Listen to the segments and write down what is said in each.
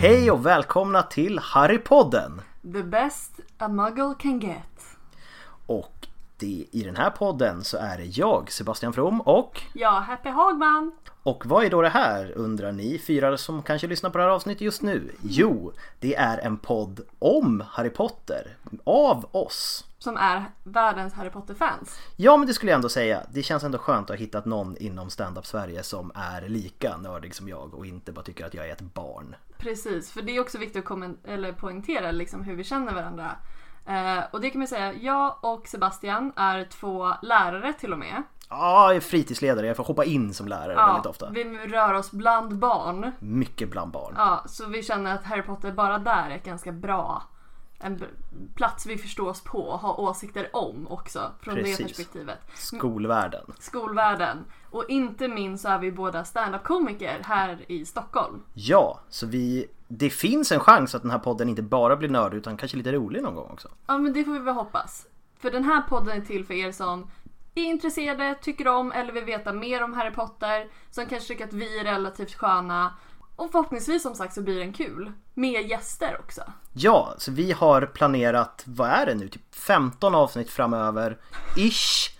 Hej och välkomna till Harrypodden! The best a muggle can get. Och det, i den här podden så är det jag, Sebastian From och... Ja, Happy Hagman. Och vad är då det här undrar ni fyra som kanske lyssnar på det här avsnittet just nu? Jo, det är en podd om Harry Potter. Av oss. Som är världens Harry Potter-fans. Ja men det skulle jag ändå säga. Det känns ändå skönt att ha hittat någon inom stand-up Sverige som är lika nördig som jag och inte bara tycker att jag är ett barn. Precis, för det är också viktigt att eller poängtera liksom hur vi känner varandra. Eh, och det kan man säga, jag och Sebastian är två lärare till och med. Ja, jag är fritidsledare. Jag får hoppa in som lärare väldigt ofta. vi rör oss bland barn. Mycket bland barn. Ja, så vi känner att Harry Potter bara där är ett ganska bra en plats vi förstår oss på och har åsikter om också från Precis. det perspektivet. Skolvärlden. Skolvärlden. Och inte minst så är vi båda stand-up-komiker här i Stockholm. Ja, så vi... Det finns en chans att den här podden inte bara blir nördig utan kanske lite rolig någon gång också. Ja men det får vi väl hoppas. För den här podden är till för er som är intresserade, tycker om eller vill veta mer om Harry Potter. Som kanske tycker att vi är relativt sköna. Och förhoppningsvis som sagt så blir den kul. Med gäster också. Ja, så vi har planerat, vad är det nu, typ 15 avsnitt framöver. Ish.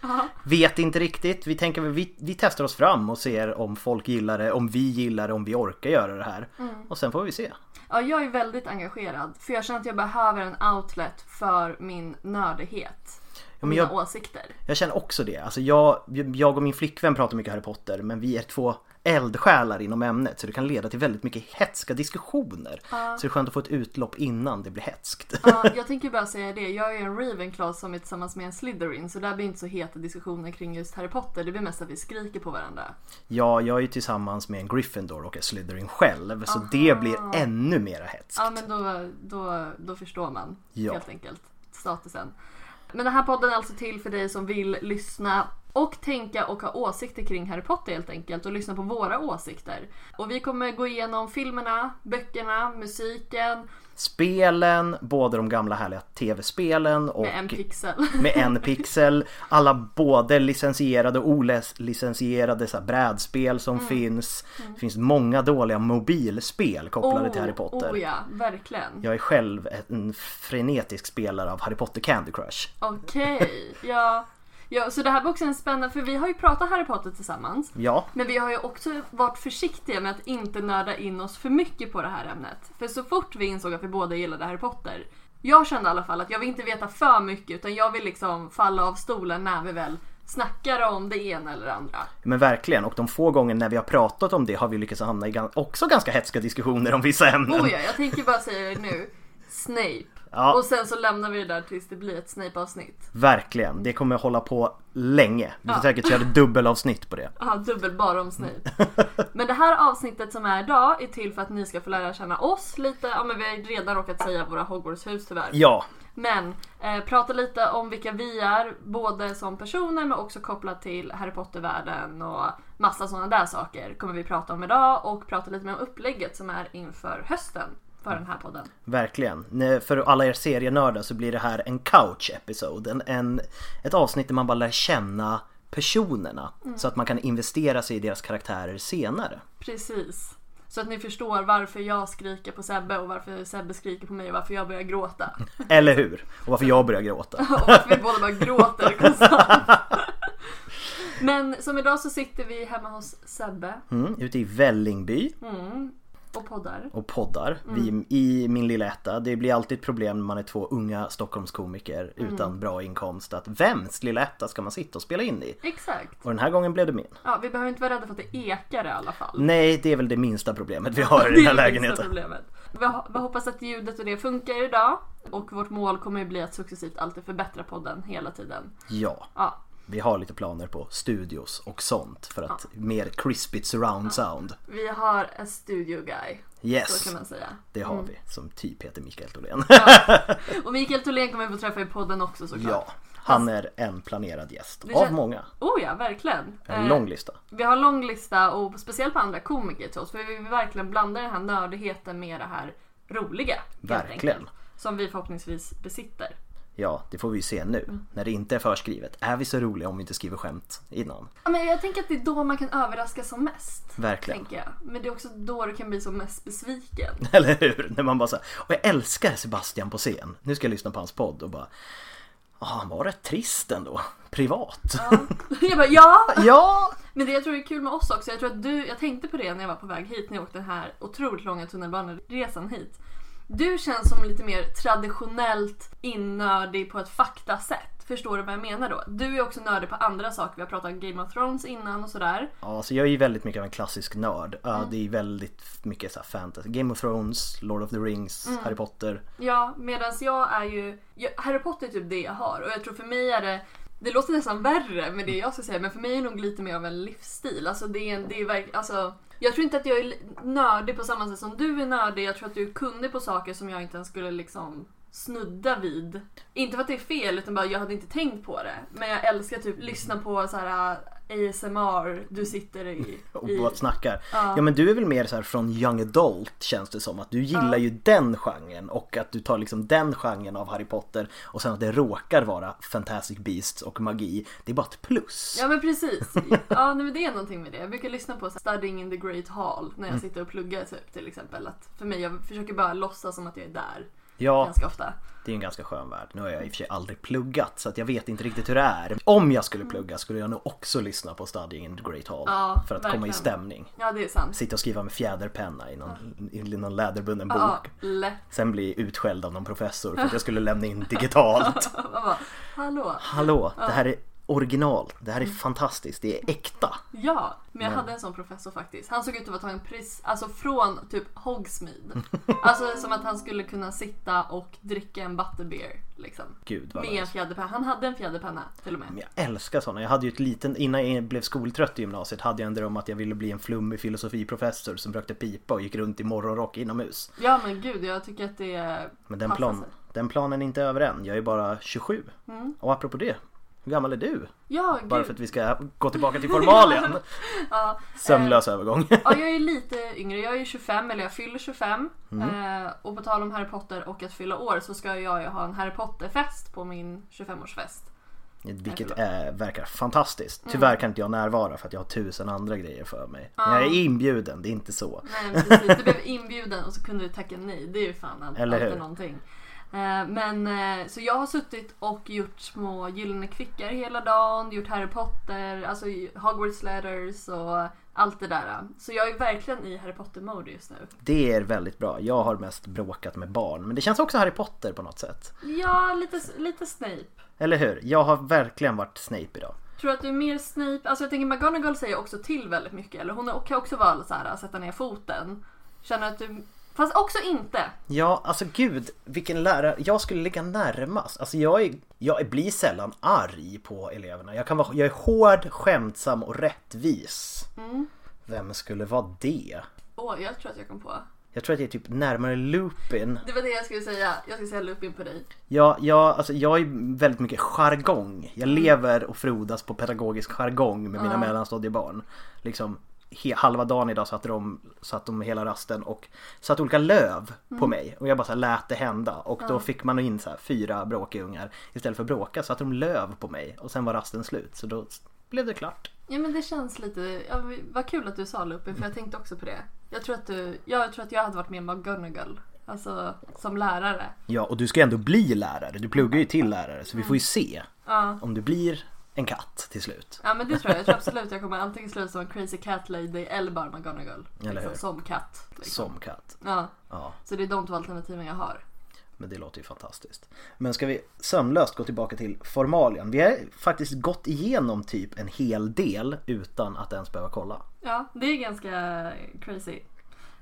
Vet inte riktigt. Vi tänker vi, vi testar oss fram och ser om folk gillar det, om vi gillar det, om vi orkar göra det här. Och sen får vi se. Ja, jag är väldigt engagerad. För jag känner att jag behöver en outlet för min nördighet. Men mina jag- åsikter. Jag känner också det. Alltså jag, jag och min flickvän pratar mycket Harry Potter men vi är två eldsjälar inom ämnet så det kan leda till väldigt mycket hetska diskussioner. Så det är skönt att få ett utlopp innan det blir hetskt. Ja, jag tänker bara säga det. Jag är en Ravenclaw som är tillsammans med en Slytherin. Så där blir inte så heta diskussioner kring just Harry Potter. Det blir mest att vi skriker på varandra. Ja, jag är ju tillsammans med en Gryffindor och en Slytherin själv så det blir ännu mera hetskt. Ja men då, då, då förstår man Ja. helt enkelt statusen. Men den här podden är alltså till för dig som vill lyssna och tänka och ha åsikter kring Harry Potter helt enkelt och lyssna på våra åsikter. Och vi kommer gå igenom filmerna, böckerna, musiken Spelen, både de gamla härliga tv-spelen och med en pixel. med en pixel. Alla både licensierade och olicensierade så brädspel som Mm. finns. Det finns många dåliga mobilspel kopplade till Harry Potter. Oh ja, verkligen. Jag är själv en frenetisk spelare av Harry Potter Candy Crush. Okej, ja. Ja. Så det här var också en spännande, för vi har ju pratat Harry Potter tillsammans. Ja, Men vi har ju också varit försiktiga med att inte nörda in oss för mycket på det här ämnet. För så fort vi insåg att vi båda gillade Harry Potter. Jag kände i alla fall att jag vill inte veta för mycket utan jag vill liksom falla av stolen när vi väl snackar om det ena eller det andra. men verkligen. Och de få gånger när vi har pratat om det har vi lyckats hamna i också ganska hetska diskussioner om vissa ämnen. Oh ja, jag tänker bara säga det nu. Snape. Ja. Och sen så lämnar vi det där tills det blir ett Snape-avsnitt. Verkligen. Det kommer hålla på länge. Vi får Ja. säkert köra dubbelavsnitt på det. Ja, dubbel bara om Snape. Men det här avsnittet som är idag är till för att ni ska få lära känna oss lite. Ja men vi har redan råkat säga våra Hogwarts-hus tyvärr. Ja, Men eh, prata lite om vilka vi är, både som personer men också kopplat till Harry Potter-världen och massa sådana där saker kommer vi prata om idag och prata lite mer om upplägget som är inför hösten för den här podden. Verkligen. För alla er serienördar så blir det här en couch episode. En, en, ett avsnitt där man bara lär känna personerna. Så att man kan investera sig i deras karaktärer senare. Precis. Så att ni förstår varför jag skriker på Sebbe och varför Sebbe skriker på mig och varför jag börjar gråta. Eller hur? Och varför jag börjar gråta. Och varför vi båda bara gråter konstant. Men som idag så sitter vi hemma hos Sebbe Mm, ute i Vällingby och poddar. och poddar vi, i min lilla etta. Det blir alltid ett problem när man är två unga Stockholmskomiker utan bra inkomst. Att vems lilla etta ska man sitta och spela in i? Exakt. Och den här gången blev det min. Ja, vi behöver inte vara rädda för att det ekar i alla fall. Nej, det är väl det minsta problemet vi har i den här lägenheten. Problemet. Vi hoppas att ljudet och det funkar idag. Och vårt mål kommer ju bli att successivt alltid förbättra podden hela tiden. Ja, Ja, vi har lite planer på studios och sånt för att mer crispigt surround sound. vi har en studio guy. Så Yes, kan man säga. det har vi. Som typ heter Mikael Tholén. Och Mikael Tholén kommer vi få träffa i podden också såklart. Ja, han är en planerad gäst. Av många. Oh ja, verkligen. En Eh, lång lista. Vi har en lång lista och speciellt på andra komiker till oss. För vi vill verkligen blanda den här nördigheten med det här roliga. Verkligen. enkelt. Som vi förhoppningsvis besitter. Ja, det får vi ju se nu. Mm. När det inte är förskrivet. Är vi så roliga om vi inte skriver skämt innan? Ja, men jag tänker att det är då man kan överraska som mest. Verkligen. Tänker jag. Men det är också då du kan bli som mest besviken. Eller hur? När man bara så här, och jag älskar Sebastian på scen. Nu ska jag lyssna på hans podd och bara Ja, han var rätt trist ändå. Privat. Jag bara ja! Ja! Men det jag tror är kul med oss också, jag tror att du, jag tänkte på det när jag var på väg hit när jag åkte den här otroligt långa tunnelbaneresan hit. Du känns som lite mer traditionellt innördig på ett faktasätt. Förstår du vad jag menar då? Du är också nördig på andra saker. Vi har pratat om Game of Thrones innan och sådär. Ja, så jag är ju väldigt mycket av en klassisk nörd. Mm. Det är väldigt mycket så fantasy. Game of Thrones, Lord of the Rings, Mm. Harry Potter. Ja, medan jag är ju... Harry Potter är typ det jag har och jag tror för mig är det... Det låter nästan värre med det jag ska säga men för mig är det nog lite mer av en livsstil. Alltså det är, det är verk, alltså, jag tror inte att jag är nördig på samma sätt som du är nördig. Jag tror att du är kunnig på saker som jag inte ens skulle liksom snudda vid. Inte för att det är fel utan bara jag hade inte tänkt på det. Men jag älskar typ lyssna på så här ASMR du sitter i. Och i snackar. Ja men du är väl mer så här från young adult känns det som. Att du gillar Ja. ju den genren och att du tar liksom den genren av Harry Potter och sen att det råkar vara Fantastic Beasts och magi. Det är bara ett plus. Ja men precis. Ja nej, men det är någonting med det. Jag brukar lyssna på så här, Studying in the Great Hall när jag sitter och pluggar typ till exempel. Att för mig, jag försöker bara låtsas som att jag är där Ja, ganska ofta. det är en ganska skön värld. Nu har jag i och för sig aldrig pluggat så att jag vet inte riktigt hur det är. Om jag skulle plugga skulle jag nog också lyssna på Studying in the Great Hall. Ja, för att komma i verkligen. stämning. Ja det är sant. Sitta och skriva med fjäderpenna i någon, i någon läderbunden bok. Ja, lätt. Sen bli utskälld av någon professor för att jag skulle lämna in digitalt. Hallå. Hallå, det här är original. Det här är fantastiskt. Det är äkta. Ja, men jag hade en sån professor faktiskt. Han såg ut att vara tagen pris, alltså från typ Hogsmeade. Alltså som att han skulle kunna sitta och dricka en butterbeer liksom. Gud vad Med en fjäderpenna. Han hade en fjäderpenna till och med. Men Jag älskar sådana. Jag hade ju ett liten, innan jag blev skoltrött i gymnasiet hade jag en dröm att jag ville bli en flummig filosofiprofessor som rökte pipa och gick runt i morgonrock inomhus. Ja men gud, jag tycker att det. Men den, plan, den planen är inte över än. Jag är bara 27. Och apropå det, hur gammal är du? Ja, Bara gud. för att vi ska gå tillbaka till formalien. Ja, Sömnlös övergång. Ja, jag är lite yngre. Jag är 25, eller jag fyller 25. Mm. Eh, och på tal om Harry Potter och att fylla år så ska jag ju ha en Harry Potter-fest på min 25-årsfest. Vilket är, verkar fantastiskt. Tyvärr kan inte jag närvara för att jag har tusen andra grejer för mig. Men Ja. jag är inbjuden, det är inte så. Nej, men precis. Du blev inbjuden och så kunde du tacka nej. Det är ju fan Eller alltid hur? någonting. Eh, Men eh, så jag har suttit och gjort små gyllene kvickar hela dagen, gjort Harry Potter, alltså Hogwarts letters och allt det där. Så jag är verkligen i Harry Potter-mode just nu. Det är väldigt bra. Jag har mest bråkat med barn. Men det känns också Harry Potter på något sätt. Ja, lite, lite Snape. Eller hur? Jag har verkligen varit Snape idag. Tror du att du är mer Snape? Alltså jag tänker McGonagall säger också till väldigt mycket. Eller hon kan också vara så här, sätta ner foten. Känner att du... Fast också inte. Ja, alltså gud, vilken lärare. Jag skulle ligga närmast. Alltså jag, är, jag blir sällan arg på eleverna. Jag, kan vara, jag är hård, skämtsam och rättvis. Vem skulle vara det? Åh, jag tror att jag kom på. Jag tror att jag är typ närmare Lupin. Det var det jag skulle säga. Jag skulle säga Lupin på dig. Jag, jag, alltså, jag är väldigt mycket jargong. Jag lever och frodas på pedagogisk jargong med mina mellanstadiebarn. Liksom he, halva dagen idag satt de, satt de hela rasten och satte olika löv på mig och jag bara så här lät det hända och då fick man in så här fyra bråkeungar istället för bråka satte de löv på mig och sen var rasten slut så då blev det klart. Ja men det känns lite, ja, vad kul att du sa Lupin för jag tänkte också på det. Jag tror att du, jag tror att jag hade varit med McGonagall. Alltså som lärare. Ja och du ska ändå bli lärare, du pluggar ju till lärare så vi får ju se Ja. om du blir en katt till slut. Ja men det tror jag. Jag tror absolut jag kommer antingen sluta som en crazy cat lady eller bara McGonagall. Eller liksom, som katt. Liksom. Som katt. Ja. Ja. Så det är de två alternativen jag har. Men det låter ju fantastiskt. Men ska vi sömlöst gå tillbaka till formalien. Vi har faktiskt gått igenom typ en hel del utan att ens behöva kolla. Ja, det är ganska crazy.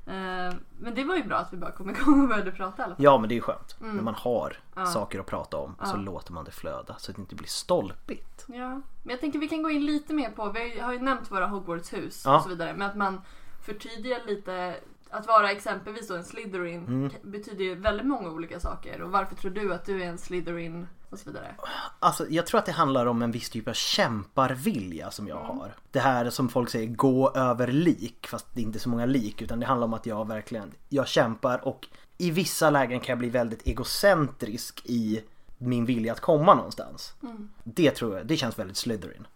Eh, Men det var ju bra att vi bara kom igång och började prata i alla fall. Ja men det är ju skönt. Mm. När man har saker att prata om så låter man det flöda så att det inte blir stolpigt. Ja, men jag tänker vi kan gå in lite mer på, vi har ju nämnt våra Hogwarts-hus Ja. och så vidare, men att man förtydligar lite att vara exempelvis då en Slytherin Mm. betyder ju väldigt många olika saker och varför tror du att du är en Slytherin och så vidare. Alltså jag tror att det handlar om en viss typ av kämparvilja som jag har. Det här som folk säger gå över lik fast det är inte så många lik utan det handlar om att jag verkligen, jag kämpar och i vissa lägen kan jag bli väldigt egocentrisk i min vilja att komma någonstans. Det tror jag, det känns väldigt Slytherin.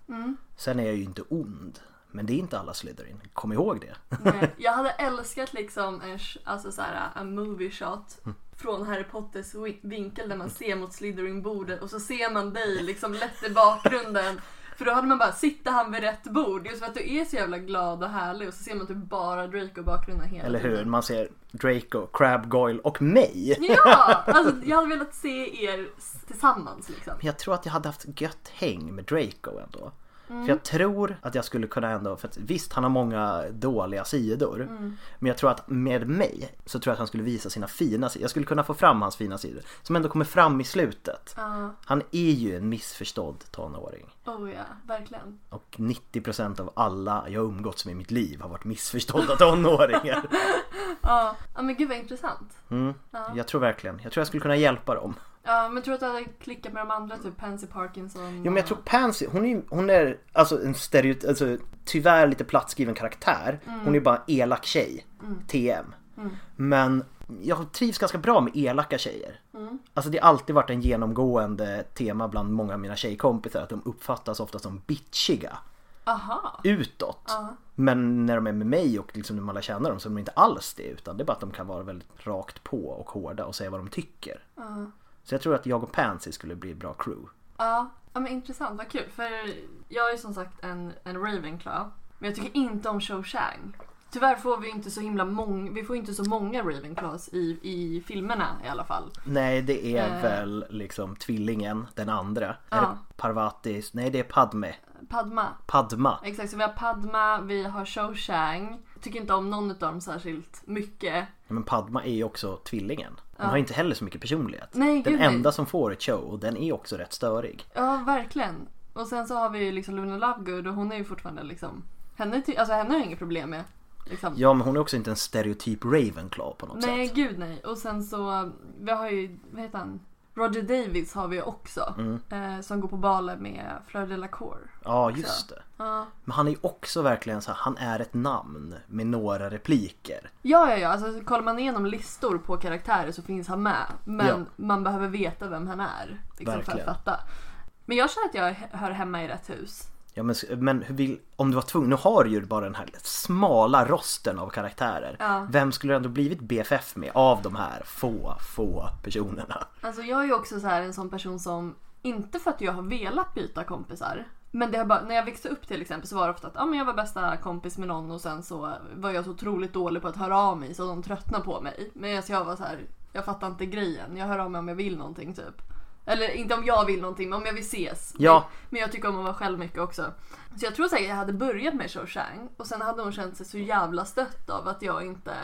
Sen är jag ju inte ond. Men det är inte alla Slytherin, kom ihåg det. Nej, Jag hade älskat liksom en, alltså så här, en movie shot från Harry Potters vinkel där man ser mot Slytherin-bordet och så ser man dig liksom lätt i bakgrunden. För då hade man bara, sitter han vid rätt bord? Just för att du är så jävla glad och härlig och så ser man typ bara Draco i bakgrunden hela Eller hur? tiden. Man ser Draco, Crab Goyle och mig. Ja! Alltså jag hade velat se er tillsammans liksom. Men jag tror att jag hade haft gött häng med Draco ändå. Mm. För jag tror att jag skulle kunna ändå, för att visst han har många dåliga sidor. Mm. Men jag tror att med mig så tror jag att han skulle visa sina fina sidor. Jag skulle kunna få fram hans fina sidor. Som ändå kommer fram i slutet. Ja, Han är ju en missförstådd tonåring. oh ja, verkligen. Och 90% av alla jag umgåtts med i mitt liv har varit missförstådda tonåringar. Ja, ja men gud vad intressant. Mm. Jag tror verkligen, jag tror jag skulle kunna hjälpa dem. Ja, men tror du att du hade klickat med de andra, typ Pansy Parkinson? Jo men jag tror Pansy, hon är, hon är alltså en stereotyp, alltså tyvärr lite plattskriven karaktär. Hon är bara en elak tjej. TM. Men jag trivs ganska bra med elaka tjejer. Alltså det har alltid varit en genomgående tema bland många av mina tjejkompisar att de uppfattas ofta som bitchiga Aha. utåt. Men när de är med mig och liksom när man lär känna dem så är de inte alls det utan det är bara att de kan vara väldigt rakt på och hårda och säga vad de tycker. Så jag tror att jag och Pansy skulle bli ett bra crew. Ja, ja men intressant, vad kul. För jag är som sagt en, en Ravenclaw. Men jag tycker inte om Cho Chang. Tyvärr får vi inte så himla många, vi får inte så många Ravenclaws i, i filmerna i alla fall. Nej det är Eh. väl liksom tvillingen, den andra. Är Ja. det Parvatis? Nej det är Padme. Padma. Padma. Exakt, så vi har Padma, vi har Cho Chang. Tycker inte om någon av dem särskilt mycket. Ja, Men Padma är ju också tvillingen. Hon har inte heller så mycket personlighet. Nej, den gud, nej. enda som får ett show och den är också rätt störig. Ja, verkligen. Och sen så har vi ju liksom Luna Lovegood och hon är ju fortfarande liksom, henne, alltså henne har jag inget problem med. Liksom. Ja men hon är också inte en stereotyp Ravenclaw på något Nej, sätt. gud nej. Och sen så, vi har ju, vad heter han? Roger Davis har vi också. Mm. Eh, som går på baler med Fleur Delacour. Ja just det. Ja. Men han är ju också verkligen så här, han är ett namn med några repliker. Ja, ja, ja. Alltså, kollar man igenom listor på karaktärer så finns han med. Men Ja. man behöver veta vem han är. Liksom, för att Verkligen. fatta. Men jag känner att jag hör hemma i rätt hus. Ja men, men vill, om du var tvungen, nu har du ju bara den här smala rosten av karaktärer. Ja. Vem skulle du ändå blivit BFF med av de här få, få personerna? Alltså jag är ju också så här en sån person som, inte för att jag har velat byta kompisar. Men det har bara, när jag växte upp till exempel så var det ofta att ja, men jag var bästa kompis med någon och sen så var jag så otroligt dålig på att höra av mig så de tröttnade på mig. Men jag var så här, jag fattar inte grejen. Jag hör av mig om jag vill någonting typ. Eller inte om jag vill någonting men om jag vill ses. Ja. Men, men jag tycker om att vara själv mycket också. Så jag tror säkert jag hade börjat med Chang och sen hade hon känt sig så jävla stött av att jag inte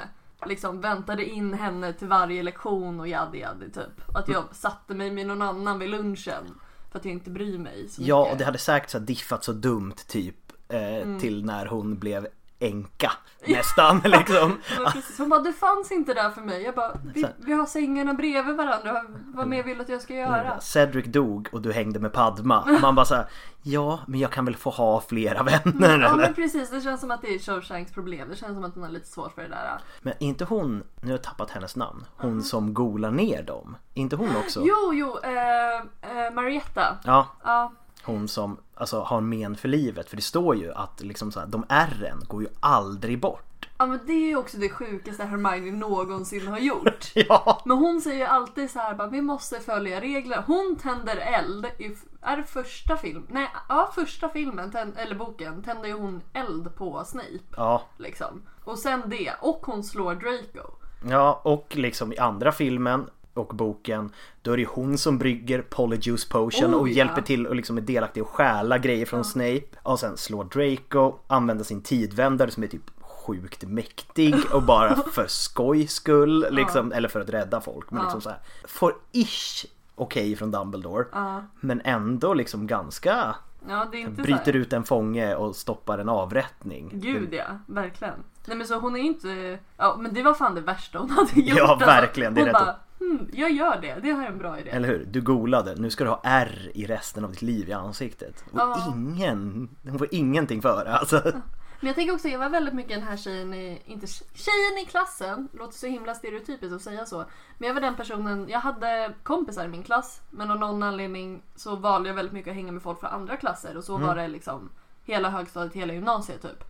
liksom väntade in henne till varje lektion och jaddi jaddi typ. Att jag satte mig med någon annan vid lunchen för att jag inte bryr mig så Ja mycket. och det hade säkert så diffat så dumt typ eh, Mm. till när hon blev änka nästan liksom. Precis, hon bara det fanns inte där för mig. Jag bara vi, vi har sängarna bredvid varandra. Vad mer vill du att jag ska göra? Cedric dog och du hängde med Padma. Man bara såhär, ja men jag kan väl få ha flera vänner Ja eller? men precis, det känns som att det är Shawshanks problem. Det känns som att hon har lite svårt för det där. Men är inte hon, nu har jag tappat hennes namn, hon som golar ner dem. Är inte hon också? Jo, jo, eh, eh, Marietta. Ja, Ja, hon som alltså, har men för livet. För det står ju att liksom så här, de ärren går ju aldrig bort. ja men det är ju också det sjukaste Hermione någonsin har gjort. Ja! Men hon säger ju alltid så här bara, vi måste följa regler. Hon tänder eld i, är det första film? Nej, ja första filmen, tänd, eller boken, tänder ju hon eld på Snape. Ja, Liksom. Och sen det, och hon slår Draco. ja och liksom i andra filmen och boken då är det hon som brygger Polyjuice Potion Oh, och ja. hjälper till och liksom är delaktig och stjäla grejer från Snape. Och sen slår Draco, använder sin tidvändare som är typ sjukt mäktig och bara för skojs skull liksom, eller för att rädda folk. Men liksom så här, får ish okej från Dumbledore. Men ändå liksom ganska Ja, bryter ut en fånge och stoppar en avrättning. Gud ja, verkligen. Nej men så hon är ju inte, ja men det var fan det värsta hon hade gjort. Ja, alltså. verkligen, det är Hon rätt bara, hmm, jag gör det, det här är en bra idé. Eller hur? Du golade, nu ska du ha R i resten av ditt liv i ansiktet. Och Ja. ingen, hon får ingenting för det alltså. Men jag tänker också, jag var väldigt mycket den här tjejen i, inte tjejen i klassen, låter så himla stereotypiskt att säga så. Men jag var den personen, jag hade kompisar i min klass, men av någon anledning så valde jag väldigt mycket att hänga med folk från andra klasser och så var det liksom hela högstadiet, hela gymnasiet typ.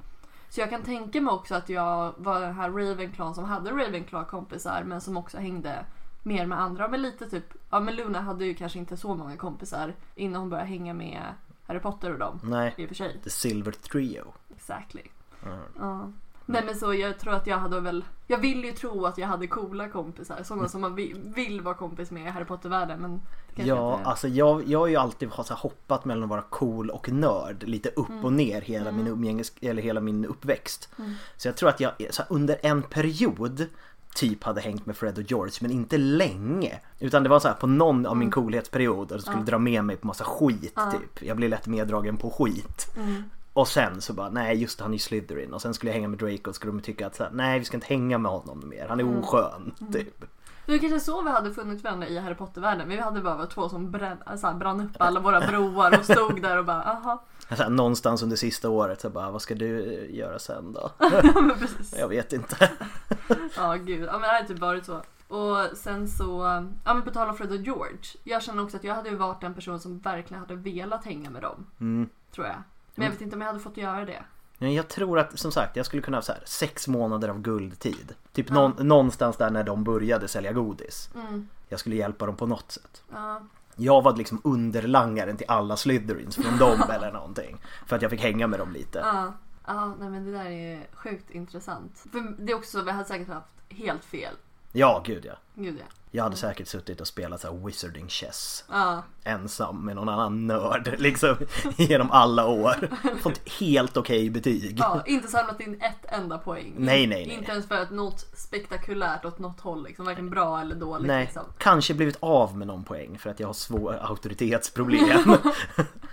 Så jag kan tänka mig också att jag var den här Ravenclaw som hade Ravenclaw kompisar men som också hängde mer med andra. Men lite typ, ja men Luna hade ju kanske inte så många kompisar innan hon började hänga med Harry Potter och dem. Nej, I och för sig. The Silver Trio. Exactly. Ja. Nej men så jag tror att jag hade väl Jag vill ju tro att jag hade coola kompisar Sådana som man vill, vill vara kompis med i Harry Potter-världen men Ja, inte... alltså jag, jag har ju alltid hoppat mellan att vara cool och nörd lite upp Mm. och ner hela min umgänges, eller hela min uppväxt. Så jag tror att jag så under en period typ hade hängt med Fred och George men inte länge. Utan det var så här på någon av Mm. min coolhetsperiod och skulle dra med mig på massa skit typ. Jag blir lätt meddragen på skit. Mm. Och sen så bara, nej just han är ju Slytherin. Och sen skulle jag hänga med Draco och skulle de tycka att så här, nej vi ska inte hänga med honom mer. Han är Mm. oskön. Typ. Det var kanske så vi hade funnit varandra i Harry Potter-världen Vi hade bara varit två som brann, alltså, brann upp alla våra broar och stod där och bara aha Så här, någonstans under sista året så bara, vad ska du göra sen då? Jag vet inte. Ja gud, ja men det har typ varit så. Och sen så, ja men på tal om Fred och George. Jag känner också att jag hade ju varit den person som verkligen hade velat hänga med dem. Mm. Tror jag. Men jag vet inte om jag hade fått göra det. Jag tror att som sagt jag skulle kunna ha så här, sex månader av guldtid. Typ någon, någonstans där när de började sälja godis. Mm. Jag skulle hjälpa dem på något sätt. Ja. Jag var liksom underlangaren till alla Slytherins från dem eller någonting. För att jag fick hänga med dem lite. Ja, ja nej men det där är sjukt intressant. För det är också, vi hade säkert haft helt fel. Ja, gud ja. Gud ja. Jag hade säkert suttit och spelat så wizarding chess Ja, ensam med någon annan nörd liksom genom alla år. Fått helt okej betyg. ja inte samlat in ett enda poäng. Nej, nej, nej. Inte ens för att något spektakulärt åt något håll liksom. Varken bra eller dåligt Nej, liksom. kanske blivit av med någon poäng för att jag har svåra auktoritetsproblem.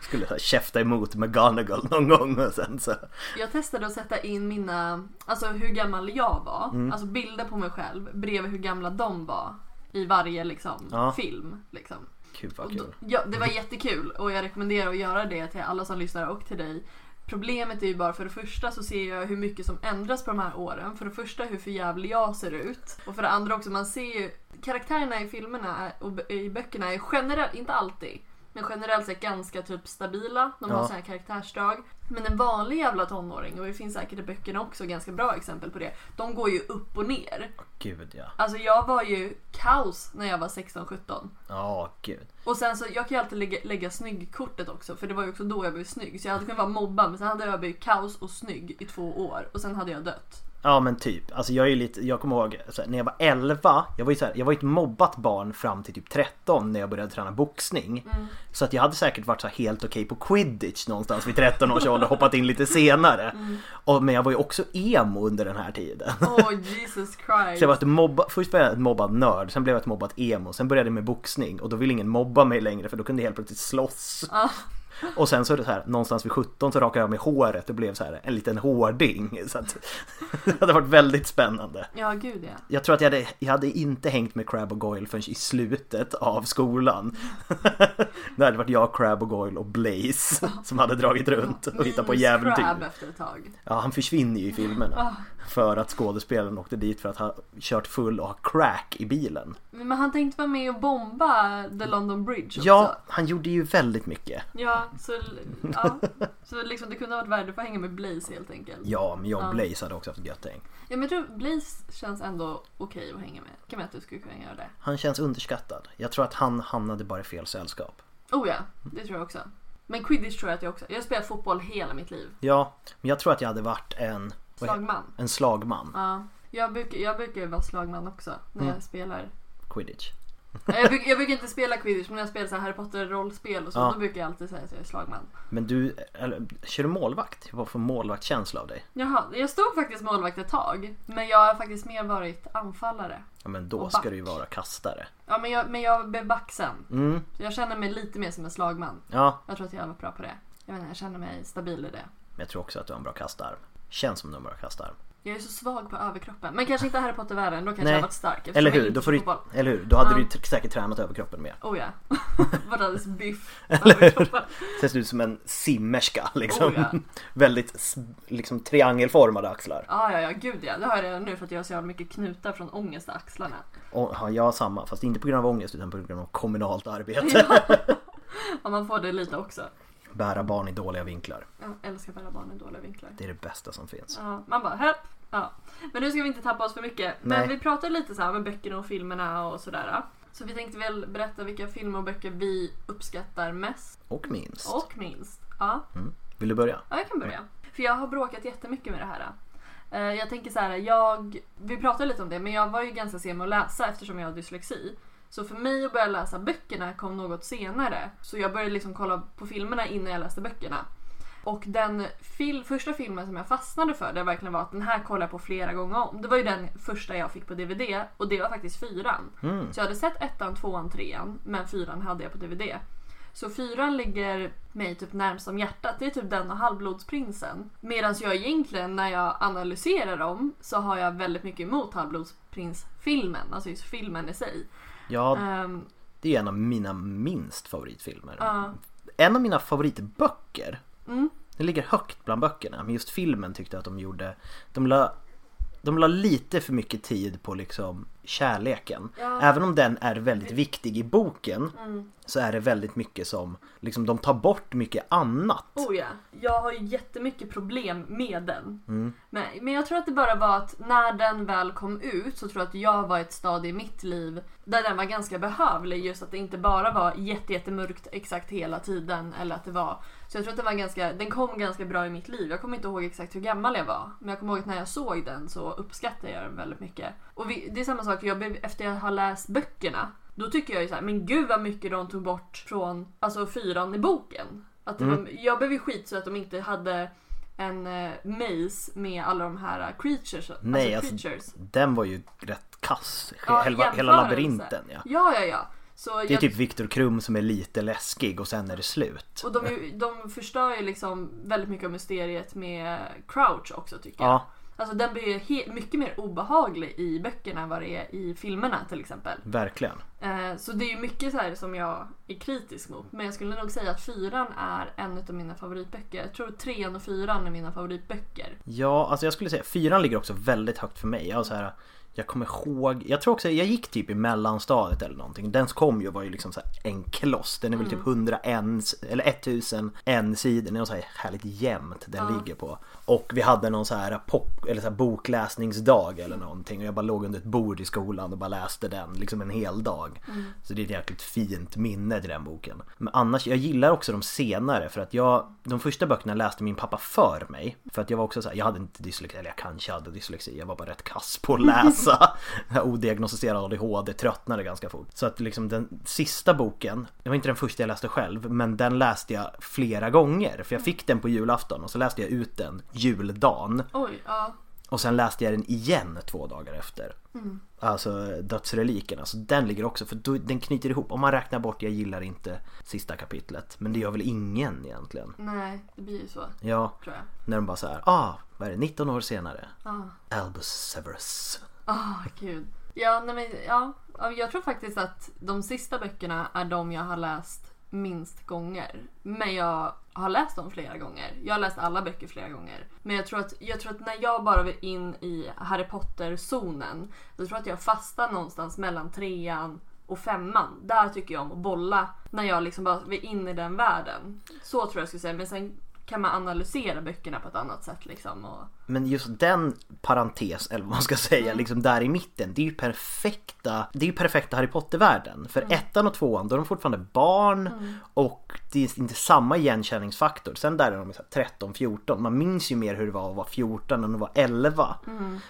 Skulle här käfta emot McGonagall någon gång och sen så. Jag testade att sätta in mina, alltså hur gammal jag var. Mm. Alltså bilder på mig själv bredvid hur gamla de var. I varje liksom Ja. film. Liksom. Gud vad Och då, kul. ja, det var jättekul och jag rekommenderar att göra det till alla som lyssnar och till dig. Problemet är ju bara för det första så ser jag hur mycket som ändras på de här åren. För det första hur förjävlig jag ser ut. Och för det andra också, man ser ju karaktärerna i filmerna och i böckerna är generellt, inte alltid, men generellt sett ganska typ stabila. De har Ja. så här karaktärsdrag. Men en vanlig jävla tonåring, och det finns säkert i böckerna också ganska bra exempel på det. De går ju upp och ner. Gud ja. Alltså jag var ju kaos när jag var 16-17. Ja, gud. Och sen så, jag kan ju alltid lägga, lägga snygg-kortet också för det var ju också då jag blev snygg. Så jag hade kunnat vara mobbad men sen hade jag blivit kaos och snygg i två år och sen hade jag dött. Ja men typ. Alltså jag är lite, jag kommer ihåg här, när jag var 11, jag var ju så här, jag var ett mobbat barn fram till typ 13 när jag började träna boxning. Så att jag hade säkert varit så här helt okej på quidditch någonstans vid 13 års ålder, hoppat in lite senare. Och, men jag var ju också emo under den här tiden. Åh Jesus Christ. Så jag var ett mobba, först var jag ett mobbad nörd, sen blev jag ett mobbat emo, sen började jag med boxning och då ville ingen mobba mig längre för då kunde jag helt plötsligt slåss. Ja. Och sen så är det så här, någonstans vid 17 så rakade jag med håret och blev så här en liten hårding. Så att, det hade varit väldigt spännande. Ja, gud ja. Jag tror att jag hade, jag hade inte hängt med Crab och Goyle förrän i slutet av skolan. det hade varit jag, Crab och Goyle och Blaze som hade dragit runt och hittat på jävligt. Crab efter ett tag. Ja, han försvinner ju i filmerna. För att skådespelaren åkte dit för att ha kört full och ha crack i bilen. Men han tänkte vara med och bomba The London Bridge också. Ja, han gjorde ju väldigt mycket. Ja, så, ja. så liksom det kunde ha varit värde för att hänga med Blaze helt enkelt. Ja, men jag och Ja. Blaze hade också haft gött häng. Ja men jag tror Blaze känns ändå okej att hänga med. Kan man att du skulle kunna göra det? Han känns underskattad. Jag tror att han hamnade bara i fel sällskap. Oh ja, det tror jag också. Men quidditch tror jag att jag också. Jag har spelat fotboll hela mitt liv. Ja, men jag tror att jag hade varit en... Slagman. En slagman. Ja. Jag brukar, jag brukar vara slagman också när Mm. jag spelar. Quidditch. Jag brukar, jag brukar inte spela quidditch men när jag spelar så här Harry Potter rollspel och så Ja. då brukar jag alltid säga att jag är slagman. Men du, eller, kör du målvakt? Vad får målvaktkänsla av dig? Jaha, jag stod faktiskt målvakt ett tag. Men jag har faktiskt mer varit anfallare. Ja men då Och ska du ju vara kastare. Ja men jag, men jag blev back sen. Mm, Så jag känner mig lite mer som en slagman. ja. Jag tror att jag varit bra på det. Jag vet inte, jag känner mig stabil i det. Men jag tror också att du har en bra kastarm. Känns som du har en bra kastarm. Jag är så svag på överkroppen. Men kanske inte Harry Potter-världen, då kanske Nej. jag varit stark. Eller hur? Då, får du, eller hur? Då hade Ja. du säkert tränat överkroppen mer. Oh ja. Varit alldeles biff överkroppen. Ser ut som en simmerska liksom. Oh, ja. Väldigt liksom triangelformade axlar. Ja, ja, ja, gud ja. Det har jag redan nu för att jag har så jävla mycket knutar från ångest i axlarna. Och, ja, jag har samma, fast inte på grund av ångest utan på grund av kommunalt arbete. Ja, man får det lite också. Bära barn i dåliga vinklar. Jag älskar bära barn i dåliga vinklar. Det är det bästa som finns. Ja, man bara hepp. Ja. Men nu ska vi inte tappa oss för mycket. Men Nej. vi pratade lite så här med böckerna och filmerna och sådär. Så vi tänkte väl berätta vilka filmer och böcker vi uppskattar mest Och minst. och minst. Ja, Mm. Vill du börja? ja jag kan börja. För jag har bråkat jättemycket med det här. Eh, Jag tänker så här, jag, vi pratade lite om det, men jag var ju ganska sen med att läsa eftersom jag har dyslexi. Så för mig att börja läsa böckerna kom något senare. Så jag började liksom kolla på filmerna innan jag läste böckerna. Och den fil- första filmen som jag fastnade för, det verkligen var att den här kollar jag på flera gånger om. Det var ju den första jag fick på DVD och det var faktiskt fyran. Mm. Så jag hade sett ettan, tvåan, trean, men fyran hade jag på DVD. Så fyran ligger mig typ närmst om hjärtat. Det är typ den och Halvblodsprinsen. Medan jag egentligen när jag analyserar dem så har jag väldigt mycket emot Halvblodsprins-filmen. Alltså just filmen i sig. Ja, Ehm, det är en av mina minst favoritfilmer. Ja. En av mina favoritböcker. Mm. Den ligger högt bland böckerna. Men just filmen tyckte jag att de gjorde. De la, de la lite för mycket tid på liksom kärleken. Ja. Även om den är väldigt viktig i boken. Mm. Så är det väldigt mycket som, liksom de tar bort mycket annat. Oh ja, jag har ju jättemycket problem med den. Mm. Men, men jag tror att det bara var att när den väl kom ut så tror jag att jag var ett stadie i mitt liv där den var ganska behövlig. Just att det inte bara var jätte, jättemörkt exakt hela tiden. Eller att det var... Så jag tror att det var ganska, den kom ganska bra i mitt liv. Jag kommer inte ihåg exakt hur gammal jag var. Men jag kommer ihåg att när jag såg den så uppskattade jag den väldigt mycket. Och vi, det är samma sak, jag, blev- efter jag har läst böckerna då tycker jag ju så här, men gud vad mycket de tog bort från alltså fyran i boken. Att det var, jag blev ju skit så att de inte hade en eh, maze med alla de här eh, creatures. Nej, alltså alltså, creatures. den var ju rätt kass. Ja, hela, hela labyrinten ja. Ja, ja, ja. Så Det är jag, typ Viktor Krum som är lite läskig och sen är det slut. Och de, de förstör ju liksom väldigt mycket av mysteriet med Crouch också tycker jag. Ja, Alltså den blir ju mycket mer obehaglig i böckerna än vad det är i filmerna till exempel. verkligen. Eh, så det är ju mycket så här som jag är kritisk mot. Men jag skulle nog säga att fyran är en av mina favoritböcker. Jag tror trean och fyran är mina favoritböcker. Ja, alltså jag skulle säga fyran ligger också väldigt högt för mig. Jag, så här, jag kommer ihåg, jag tror också jag gick typ i mellanstadiet eller någonting. Den kom ju var ju liksom så här en kloss. Den är väl typ 101 eller 1001 sidor. Det är så här härligt jämnt den ligger på. Och vi hade någon så här pop eller så här bokläsningsdag eller någonting. Och jag bara låg under ett bord i skolan och bara läste den liksom en hel dag. Så det är ett jäkligt fint minne till den boken. Men annars, jag gillar också de senare för att jag, de första böckerna läste min pappa för mig. För att jag var också så här, jag hade inte dyslexi, eller jag kanske hade dyslexi, jag var bara rätt kass på att läsa. Odiagnostiserad ADHD, tröttnade ganska fort. Så att liksom den sista boken, det var inte den första jag läste själv, men den läste jag flera gånger. För jag fick den på julafton och så läste jag ut den juldagen. Oj, ja. Och sen läste jag den igen två dagar efter. Alltså dödsrelikerna, så den ligger också för då, den knyter ihop. Om man räknar bort, jag gillar inte sista kapitlet. Men det gör väl ingen egentligen. Nej, det blir ju så. Ja, Tror jag. när de bara så här, ah, vad är det, 19 år senare. Ah. Albus Severus. Ah, gud. Ja, nej men, ja, jag tror faktiskt att de sista böckerna är de jag har läst minst gånger. Men jag har läst dem flera gånger. Jag har läst alla böcker flera gånger. Men jag tror att, jag tror att när jag bara vill in i Harry Potter-zonen, då tror jag att jag fastnar någonstans mellan trean och femman. Där tycker jag om att bolla när jag liksom bara vill in i den världen. Så tror jag jag skulle säga. Men sen kan man analysera böckerna på ett annat sätt liksom. Och... Men just den parentes, eller vad man ska säga, liksom där i mitten. Det är ju perfekta, det är ju perfekta Harry Potter-världen. För ettan och tvåan, då är de fortfarande barn och det är inte samma igenkänningsfaktor. Sen där är de så här 13-14. Man minns ju mer hur det var att vara 14 än att vara 11.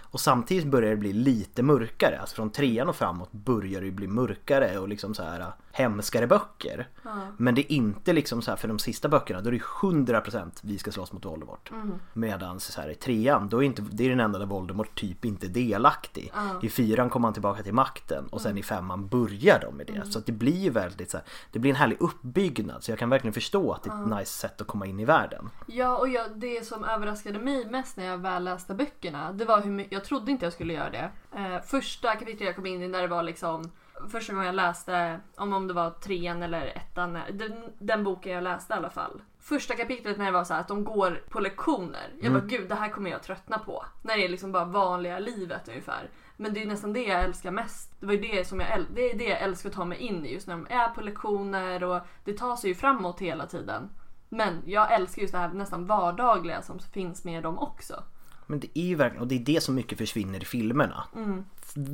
Och samtidigt börjar det bli lite mörkare. Alltså från trean och framåt börjar det bli mörkare och liksom så här hemskare böcker. Men det är inte liksom så här för de sista böckerna då är det 100% vi ska slåss mot Voldemort. Medan så här i trean då är inte, det är den enda där Voldemort typ inte är delaktig. I fyran kommer han tillbaka till makten och sen i femman börjar de med det. Så att det blir väldigt så här, det blir en härlig uppbyggnad så jag kan verkligen förstå att det är ett nice sätt att komma in i världen. Ja, och jag, det som överraskade mig mest när jag väl läste böckerna, det var hur jag trodde inte jag skulle göra det. Eh, första kapitlet jag kom in i när det var liksom Första gången jag läste, om, om det var trean eller ettan, den, den boken jag läste i alla fall. Första kapitlet när det var så att de går på lektioner. Jag bara gud det här kommer jag tröttna på. När det är liksom bara vanliga livet ungefär. Men det är nästan det jag älskar mest. Det var ju det som jag, äl- det är det jag älskar att ta mig in i just när de är på lektioner och det tar sig ju framåt hela tiden. Men jag älskar just det här nästan vardagliga som finns med dem också. Men det är ju verkligen, och det är det som mycket försvinner i filmerna.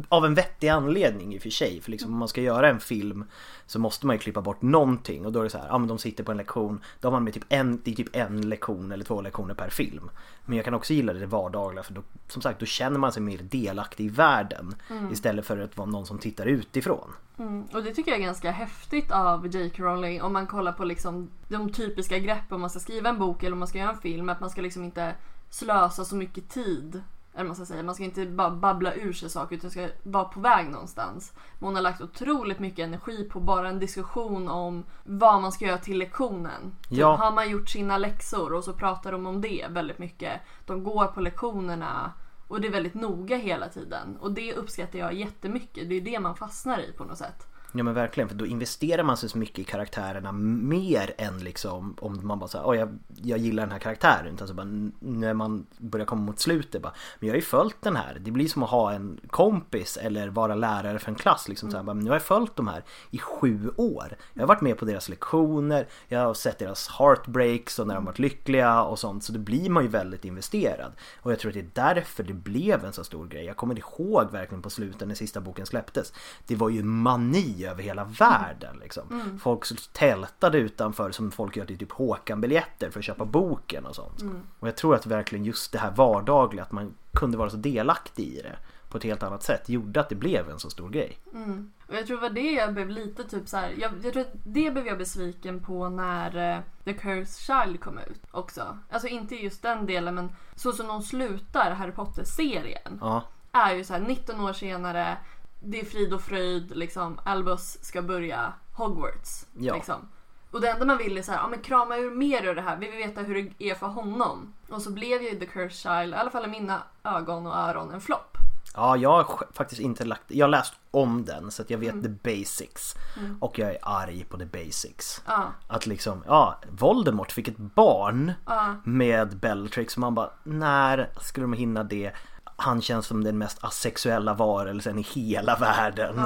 Av en vettig anledning i och för sig. För liksom om man ska göra en film så måste man ju klippa bort någonting. Och då är det så här, ja men de sitter på en lektion. Då har man med typ en, det är typ en lektion eller två lektioner per film. Men jag kan också gilla det vardagliga för då, som sagt, då känner man sig mer delaktig i världen. Istället för att vara någon som tittar utifrån. Mm, och det tycker jag är ganska häftigt av J.K. Rowling om man kollar på liksom de typiska greppen om man ska skriva en bok eller om man ska göra en film. Att man ska liksom inte slösa så mycket tid. Eller man ska säga, man ska inte bara babbla ur sig saker utan ska vara på väg någonstans. Men hon har lagt otroligt mycket energi på bara en diskussion om vad man ska göra till lektionen. Typ, Ja. Har man gjort sina läxor och så pratar de om det väldigt mycket. De går på lektionerna och det är väldigt noga hela tiden. Och det uppskattar jag jättemycket. Det är det man fastnar i på något sätt. Ja men verkligen, för då investerar man sig så mycket i karaktärerna mer än liksom om man bara säger oh, jag, jag gillar den här karaktären. Utan så bara, när man börjar komma mot slutet bara, men jag har ju följt den här. Det blir som att ha en kompis eller vara lärare för en klass. Liksom, så här, bara, nu har jag följt de här i sju år. Jag har varit med på deras lektioner, jag har sett deras heartbreaks och när de varit lyckliga och sånt. Så då blir man ju väldigt investerad. Och jag tror att det är därför det blev en så stor grej. Jag kommer ihåg verkligen på slutet när sista boken släpptes. Det var ju mani över hela världen liksom. Folk tältade utanför som folk gör till typ Håkan-biljetter för att köpa boken och sånt. Och jag tror att verkligen just det här vardagliga, att man kunde vara så delaktig i det på ett helt annat sätt gjorde att det blev en så stor grej. Och jag tror det var det jag blev lite typ så här. Jag, jag tror att det blev jag besviken på när eh, The Cursed Child kom ut också. Alltså inte just den delen men så som de slutar Harry Potter-serien. Ja, Är ju så här 19 år senare. Det är frid och fröjd liksom. Albus ska börja Hogwarts. Ja. Liksom. Och det enda man vill är så här, ja men krama ur mer ur det här. Vi vill veta hur det är för honom. Och så blev ju The Cursed Child, i alla fall i mina ögon och öron, en flopp. Ja, jag har faktiskt inte lagt... Jag har läst om den så att jag vet the basics. Och jag är arg på the basics. Ja. Att liksom, ja, Voldemort fick ett barn med Bellatrix och man bara, när skulle de hinna det? Han känns som den mest asexuella varelsen i hela världen.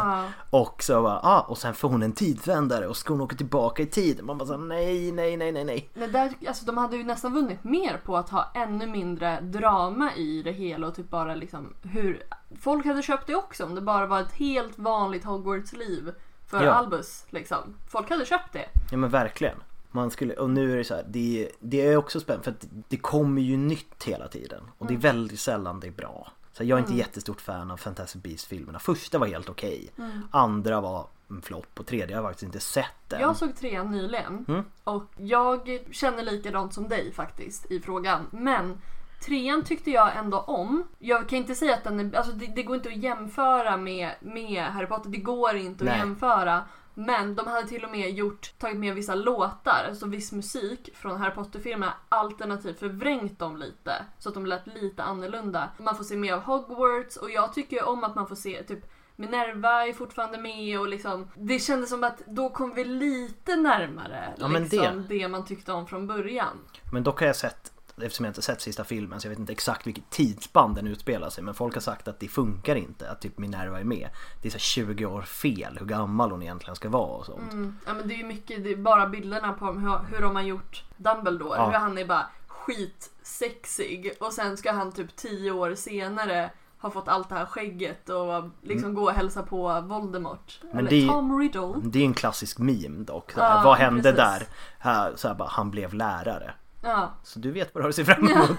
Och så bara, ah, och sen får hon en tidsvändare och ska hon åka tillbaka i tiden. Man bara så, nej, nej, nej, nej, nej. Men där, alltså, de hade ju nästan vunnit mer på att ha ännu mindre drama i det hela och typ bara liksom hur... Folk hade köpt det också om det bara var ett helt vanligt Hogwarts-liv för Ja. Albus liksom. Folk hade köpt det. Ja men verkligen. Man skulle, och nu är det så här, det, det är också spännande för att det kommer ju nytt hela tiden. Och det är väldigt sällan det är bra. Så jag är inte jättestort fan av Fantastic Beasts-filmerna. Första var helt okej. Andra var en flopp och tredje har jag faktiskt inte sett än. Jag såg trean nyligen och jag känner likadant som dig faktiskt i frågan. Men Trean tyckte jag ändå om. Jag kan inte säga att den är, alltså det, det går inte att jämföra med, med Harry Potter. Det går inte Nej. att jämföra. Men de hade till och med gjort, tagit med vissa låtar, alltså viss musik från Harry Potter-filmerna alternativt förvrängt dem lite. Så att de lät lite annorlunda. Man får se mer av Hogwarts och jag tycker om att man får se typ Minerva är fortfarande med och liksom Det kändes som att då kom vi lite närmare Ja, liksom, det- det man tyckte om från början. Men dock har jag sett, eftersom jag inte sett sista filmen så jag vet inte exakt vilket tidsspann den utspelar sig men folk har sagt att det funkar inte att typ Minerva är med. Det är så här 20 år fel hur gammal hon egentligen ska vara och sånt. Mm. Ja men det är ju mycket, det är bara bilderna på hur, hur de har gjort Dumbledore. Ja. Hur han är bara skitsexig och sen ska han typ tio år senare ha fått allt det här skägget och liksom gå och hälsa på Voldemort. Mm. Men Eller det Tom Riddle. Det är en klassisk meme dock. Ja, vad hände precis. där? Här, så här bara, han blev lärare. Ja. Så du vet vad du har att se fram emot.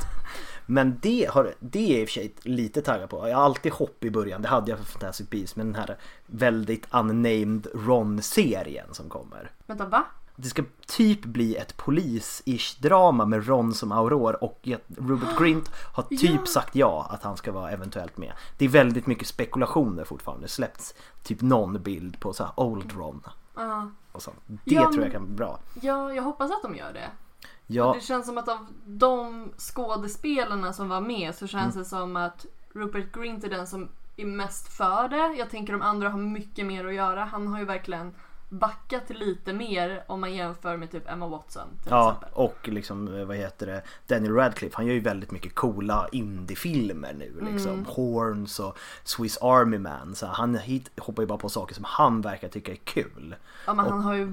Men det, har, det är jag i och för sig lite taggad på. Jag har alltid hopp i början. Det hade jag för Fantastic Beasts. Men den här väldigt unnamed Ron-serien som kommer. Vänta va? Det ska typ bli ett polis-ish drama med Ron som Auror och Rupert Grint har typ Ja. sagt ja att han ska vara eventuellt med. Det är väldigt mycket spekulationer fortfarande. Släppts typ någon bild på så här Old Ron Ja. och sånt. Det Ja, tror jag kan bli bra. Ja, jag hoppas att de gör det. Ja, Det känns som att av de skådespelarna som var med så känns Mm. det som att Rupert Grint är den som är mest för det. Jag tänker de andra har mycket mer att göra. Han har ju verkligen backat lite mer om man jämför med typ Emma Watson ja exempel. och liksom vad heter det Daniel Radcliffe han gör ju väldigt mycket coola indiefilmer nu liksom. Mm. Horns och Swiss Army Man. Så han hit, hoppar ju bara på saker som han verkar tycka är kul. Ja men han har ju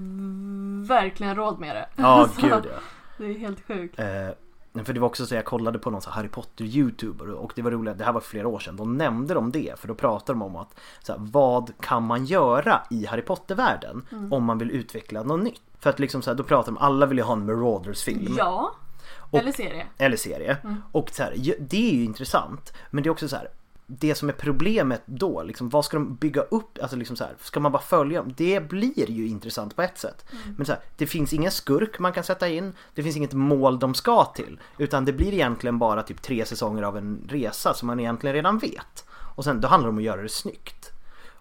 verkligen råd med det. Ja gud ja. Det är helt sjukt. Eh, för det var också så jag kollade på någon så Harry Potter youtuber och det var roligt, det här var flera år sedan, då nämnde de det för då pratade de om att så här, vad kan man göra i Harry Potter-världen Mm. om man vill utveckla något nytt? För att liksom så här, då pratar de om alla vill ju ha en Marauders-film. Ja. Eller serie. Eller serie. Och så här, det är ju intressant. Men det är också så här. Det som är problemet då, liksom, vad ska de bygga upp? Alltså liksom så här, ska man bara följa dem? Det blir ju intressant på ett sätt. Men så här, det finns ingen skurk man kan sätta in. Det finns inget mål de ska till. Utan det blir egentligen bara typ tre säsonger av en resa som man egentligen redan vet. Och sen då handlar det om att göra det snyggt.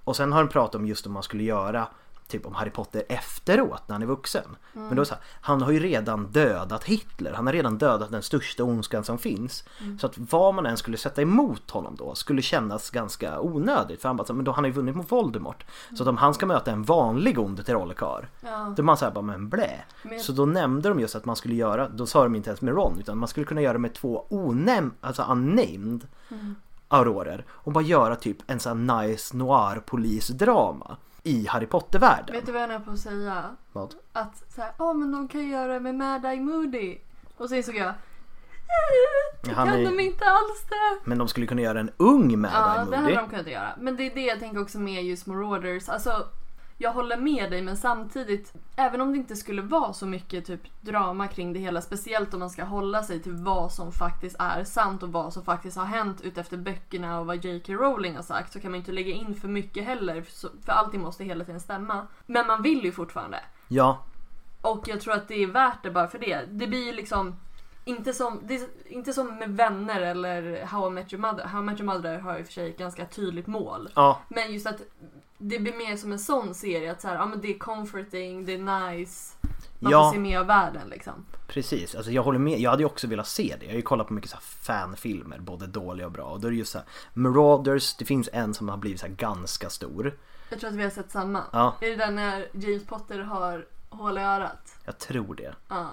Och sen har de pratat om just om man skulle göra typ om Harry Potter efteråt när han är vuxen. Men då så här, han har ju redan dödat Hitler, han har redan dödat den största ondskan som finns. Så att vad man än skulle sätta emot honom då skulle kännas ganska onödigt. För han bara, men då han har ju vunnit mot Voldemort. Så att om han ska möta en vanlig ond trollkarl, Ja. då är man såhär bara, men blä. Men- Så då nämnde de just att man skulle göra, då sa de inte ens med Ron, utan man skulle kunna göra med två onäm, alltså unnamed aurorer. Och bara göra typ en sån här nice noir polisdrama i Harry Potter-världen. Vet du vad jag är på att säga? Vad? Att såhär, ja men de kan göra det med Mad Eye Moody. Och så insåg jag, Han kan är- de inte alls det. Men de skulle kunna göra en ung Mad Ja, Eye det hade Moody. de kunnat göra. Men det är det jag tänker också med just Marauders. Alltså, jag håller med dig men samtidigt, även om det inte skulle vara så mycket typ drama kring det hela, speciellt om man ska hålla sig till vad som faktiskt är sant och vad som faktiskt har hänt utefter böckerna och vad J.K. Rowling har sagt, så kan man inte lägga in för mycket heller, för allting måste hela tiden stämma. Men man vill ju fortfarande. Ja, Och jag tror att det är värt det bara för det. Det blir ju liksom inte som, inte som med vänner eller How I Met Your Mother. How I Met Your Mother har i och för sig ett ganska tydligt mål. ja, Men just att det blir mer som en sån serie att så här, ja, men det är comforting, det är nice. Man Ja. får se mer av världen liksom. precis. Alltså jag håller med. Jag hade ju också velat se det. Jag har ju kollat på mycket så fanfilmer, både dåliga och bra. Och då är det just så här, Marauders, det finns en som har blivit så ganska stor. Jag tror att vi har sett samma. Ja. Är det den när James Potter har hål i örat? Jag tror det. Ja.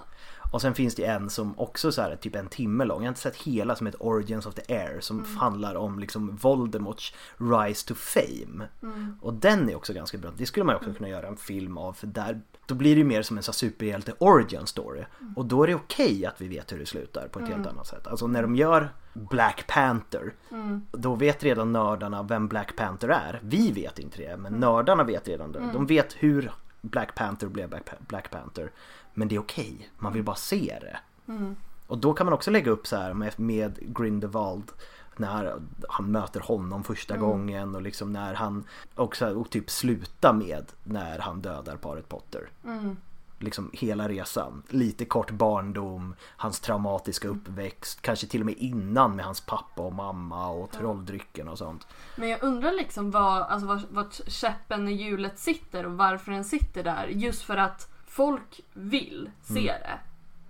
Och sen finns det en som också så här, är typ en timme lång. Jag har inte sett hela som heter Origins of the Air som Mm. handlar om liksom Voldemorts Rise to Fame. Mm. Och den är också ganska bra. Det skulle man också kunna göra en film av för där då blir det ju mer som en superhjälte origin story. Mm. Och då är det okej att vi vet hur det slutar på ett helt annat sätt. Alltså när de gör Black Panther Mm. då vet redan nördarna vem Black Panther är. Vi vet inte det, Mm. men nördarna vet redan det. De vet hur Black Panther blev Black Panther. Men det är okej, man vill bara se det. Mm. Och då kan man också lägga upp så här med, med Grindelwald när han möter honom första Mm. gången och liksom när han också och typ sluta med när han dödar paret Potter. Mm. liksom hela resan. Lite kort barndom, hans traumatiska uppväxt, kanske till och med innan med hans pappa och mamma och trolldrycken och sånt. Men jag undrar liksom vad, alltså vart, vart käppen i hjulet sitter och varför den sitter där. Just för att folk vill se Mm. det.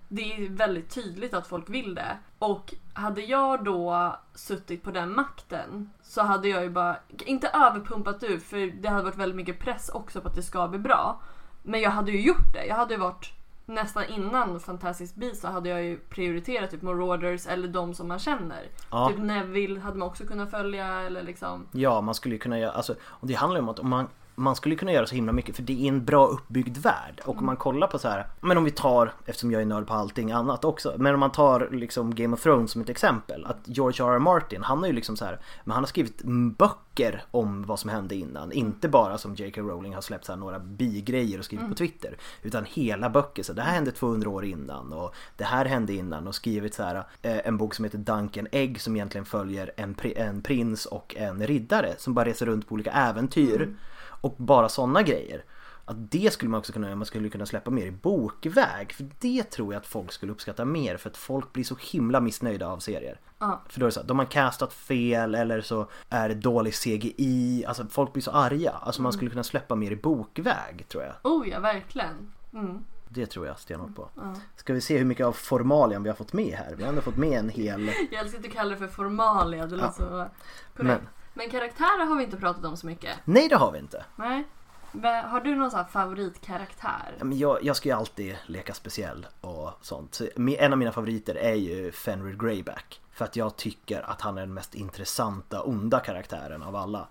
Det är väldigt tydligt att folk vill det. Och hade jag då suttit på den makten så hade jag ju bara, inte överpumpat ut för det hade varit väldigt mycket press också på att det ska bli bra. Men jag hade ju gjort det. Jag hade ju varit nästan innan Fantastic Beasts så hade jag ju prioriterat typ Marauders eller de som man känner. Ja. Typ Neville hade man också kunnat följa eller liksom. Ja, man skulle ju kunna göra, alltså, och det handlar ju om att om man man skulle kunna göra så himla mycket för det är en bra uppbyggd värld och om man kollar på så här, men om vi tar, eftersom jag är nörd på allting annat också, men om man tar liksom Game of Thrones som ett exempel, att George R. R. Martin, han har ju liksom så här, men han har skrivit mm, böcker om vad som hände innan, inte bara som J.K. Rowling har släppt så här några bigrejer och skrivit på Twitter, utan hela böcker, så det här hände 200 år innan och det här hände innan och skrivit så här eh, en bok som heter Duncan Egg som egentligen följer en, pri- en prins och en riddare som bara reser runt på olika äventyr och bara sådana grejer. Att det skulle man också kunna man skulle kunna släppa mer i bokväg. För det tror jag att folk skulle uppskatta mer för att folk blir så himla missnöjda av serier. Ja. För då är det så att de har castat fel eller så är det dålig CGI, alltså folk blir så arga. Alltså man skulle kunna släppa mer i bokväg tror jag. Oh ja, verkligen. Mm. Det tror jag stenhårt på. Ska vi se hur mycket av formalian vi har fått med här? Vi har ändå fått med en hel... Jag älskar att du kallar det för formalia, det låter så korrekt. Men- Men... karaktärer har vi inte pratat om så mycket. Nej det har vi inte. Nej. Men Har du någon sån favoritkaraktär? Ja, men Jag, jag ska ju alltid leka speciell och sånt. En av mina favoriter är ju Fenrir Greyback. För att jag tycker att han är den mest intressanta onda karaktären av alla.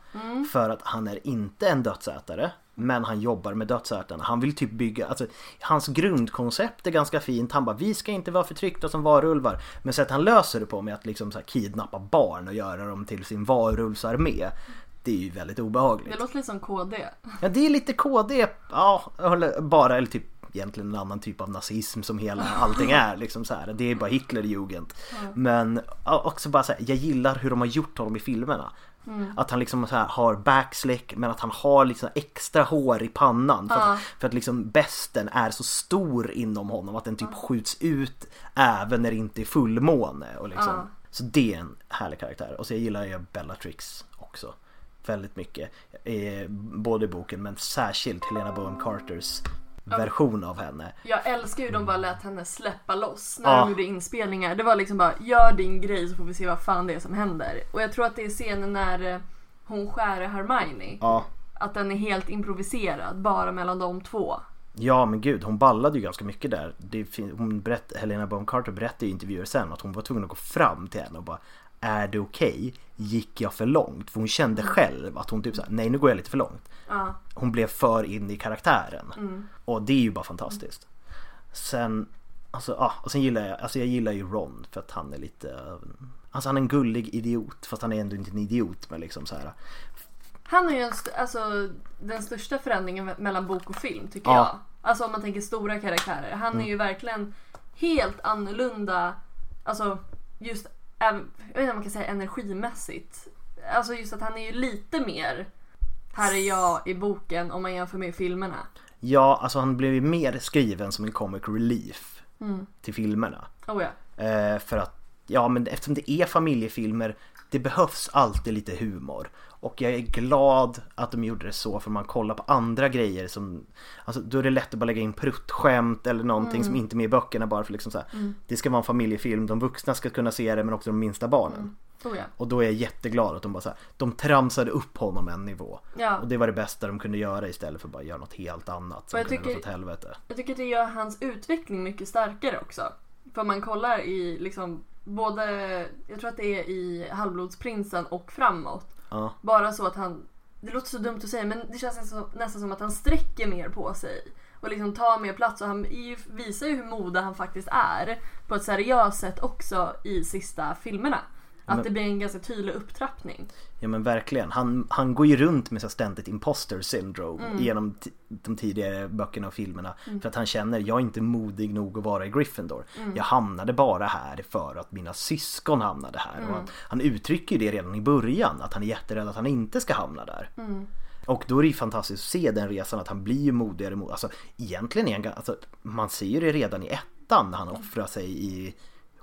För att han är inte en dödsätare. Men han jobbar med dödsätarna. Han vill typ bygga, alltså hans grundkoncept är ganska fint. Han bara, vi ska inte vara förtryckta som varulvar. Men sättet han löser det på med att liksom så kidnappa barn och göra dem till sin varulvsarmé. Det är ju väldigt obehagligt. Det låter lite som KD. Ja det är lite KD, ja eller bara eller typ egentligen en annan typ av nazism som hela allting är liksom så här. Det är bara Hitlerjugend. Men ja, också bara så här, jag gillar hur de har gjort honom i filmerna. Att han liksom så här har backslick men att han har liksom extra hår i pannan. För att, för att liksom besten är så stor inom honom att den typ skjuts ut även när det inte är fullmåne. Och liksom. Så det är en härlig karaktär. Och så jag gillar ju Bellatrix också väldigt mycket. Eh, både i boken men särskilt Helena Bonham Carters version av henne. Jag älskar ju de bara lät henne släppa loss när Ja. de gjorde inspelningar. Det var liksom bara, gör din grej så får vi se vad fan det är som händer. Och jag tror att det är scenen när eh, hon skär Hermione. Ja. Att den är helt improviserad, bara mellan de två. Ja men gud, hon ballade ju ganska mycket där. Det hon berätt, Helena Bonham Carter berättade i intervjuer sen att hon var tvungen att gå fram till henne och bara Är det okej? Gick jag för långt? För hon kände själv att hon typ såhär, nej nu går jag lite för långt. Ja. Hon blev för in i karaktären. Och det är ju bara fantastiskt. Sen, alltså, ja, och sen gillar jag, alltså jag gillar ju Ron för att han är lite, alltså han är en gullig idiot fast han är ändå inte en idiot men liksom så här. Han är ju en st- alltså, den största förändringen me- mellan bok och film tycker Ja. jag. Alltså om man tänker stora karaktärer. Han är ju verkligen helt annorlunda. Alltså just, jag vet inte om man kan säga energimässigt. Alltså just att han är ju lite mer här är jag i boken om man jämför med filmerna. Ja, alltså han blev ju mer skriven som en comic relief till filmerna. Oh ja. Eh, för att, ja men eftersom det är familjefilmer, det behövs alltid lite humor. Och jag är glad att de gjorde det så för man kollar på andra grejer som Alltså då är det lätt att bara lägga in pruttskämt eller någonting som inte är med i böckerna bara för liksom så här, Det ska vara en familjefilm, de vuxna ska kunna se det men också de minsta barnen. Oh ja. Och då är jag jätteglad att de bara så här, de tramsade upp honom en nivå. Ja. Och det var det bästa de kunde göra istället för att bara göra något helt annat som jag kunde tycker- åt helvete. Jag tycker att det gör hans utveckling mycket starkare också. För man kollar i liksom både, jag tror att det är i Halvblodsprinsen och framåt. Ja. Bara så att han, det låter så dumt att säga men det känns nästan, nästan som att han sträcker mer på sig. Och liksom tar mer plats och han ju, visar ju hur modig han faktiskt är. På ett seriöst sätt också i sista filmerna. Att Men- det blir en ganska tydlig upptrappning. Ja men verkligen. Han, han går ju runt med så ständigt imposter syndrome genom t- de tidigare böckerna och filmerna. För att han känner, jag är inte modig nog att vara i Gryffindor. Jag hamnade bara här för att mina syskon hamnade här. Och han, han uttrycker det redan i början, att han är jätterädd att han inte ska hamna där. Och då är det ju fantastiskt att se den resan att han blir ju modigare alltså egentligen är han, alltså, man ser ju det redan i ettan när han offrar sig i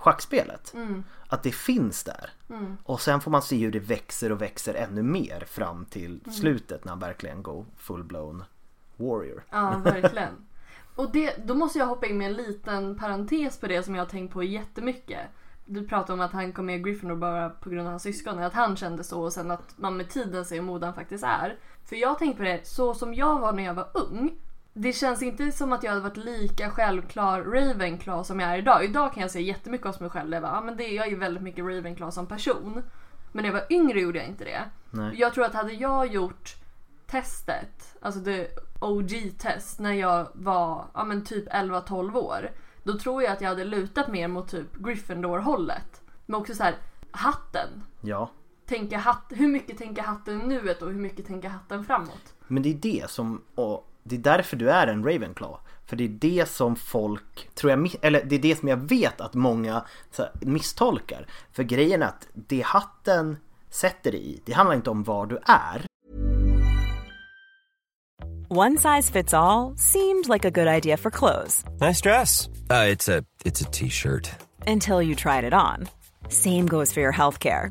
schackspelet. Att det finns där. Och sen får man se hur det växer och växer ännu mer fram till slutet när han verkligen går full-blown warrior. Ja, verkligen. Och det, då måste jag hoppa in med en liten parentes på det som jag har tänkt på jättemycket. Du pratade om att han kom med Gryffindor bara på grund av hans syskon, att han kände så och sen att man med tiden ser hur modig han faktiskt är. För jag tänkte på det, så som jag var när jag var ung. Det känns inte som att jag hade varit lika självklar Ravenclaw som jag är idag. Idag kan jag säga jättemycket om mig själv. Jag, bara, ah, men det, jag är väldigt mycket Ravenclaw som person. Men när jag var yngre gjorde jag inte det. Nej. Jag tror att hade jag gjort testet, alltså det OG-test när jag var ja, men typ 11-12 år. Då tror jag att jag hade lutat mer mot typ Gryffindor-hållet. Men också så här, hatten. Ja. Tänker hatt, hur mycket tänker hatten nuet och hur mycket tänker hatten framåt? Men det är det som, och det är därför du är en Ravenclaw. För det är det som folk, tror jag, eller det är det som jag vet att många så här, misstolkar. För grejen är att det hatten sätter dig i, det handlar inte om var du är. One size fits all seemed like a good idea for clothes Nice dress. Uh, it's a it's a t-shirt. until you tried it on. Same goes for your healthcare.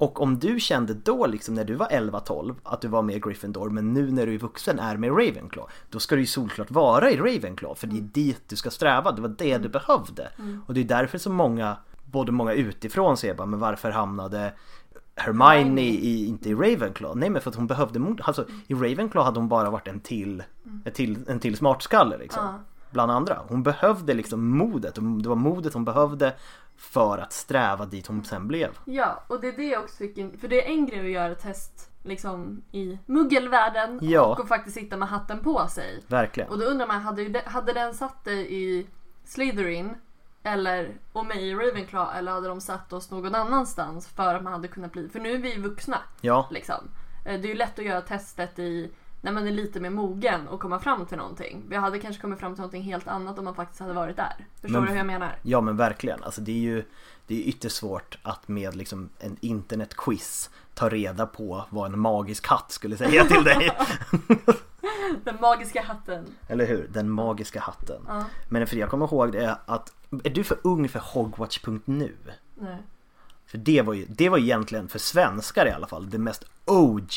Och om du kände då liksom när du var 11-12 att du var med Gryffindor men nu när du är vuxen är med Ravenclaw då ska du ju solklart vara i Ravenclaw för det är dit du ska sträva, det var det du behövde. Och det är därför så många, både många utifrån ser bara men varför hamnade Hermione i, inte i Ravenclaw? Nej men för att hon behövde mod. Alltså i Ravenclaw hade hon bara varit en till, en till, en till smartskalle liksom. Bland andra. Hon behövde liksom modet det var modet hon behövde för att sträva dit hon sen blev. Ja, och det är det jag också tycker, för det är en grej att göra test liksom i muggelvärlden Ja. och faktiskt sitta med hatten på sig. Verkligen. Och då undrar man, hade, hade den satt dig i Slytherin eller och mig i Ravenclaw eller hade de satt oss någon annanstans för att man hade kunnat bli, för nu är vi vuxna Ja, liksom. Eh, Det är ju lätt att göra testet i när man är lite mer mogen och komma fram till någonting. Vi hade kanske kommit fram till någonting helt annat om man faktiskt hade varit där. Förstår Men- du hur jag menar? ja men verkligen. Alltså det är ju det är ytterst svårt att med liksom en internetquiz ta reda på vad en magisk hatt skulle säga till dig. Den magiska hatten. Eller hur? Den magiska hatten. Men för jag kommer ihåg det att är du för ung för Hogwatch.nu? Nej. För det var ju, det var egentligen för svenskar i alla fall det mest OG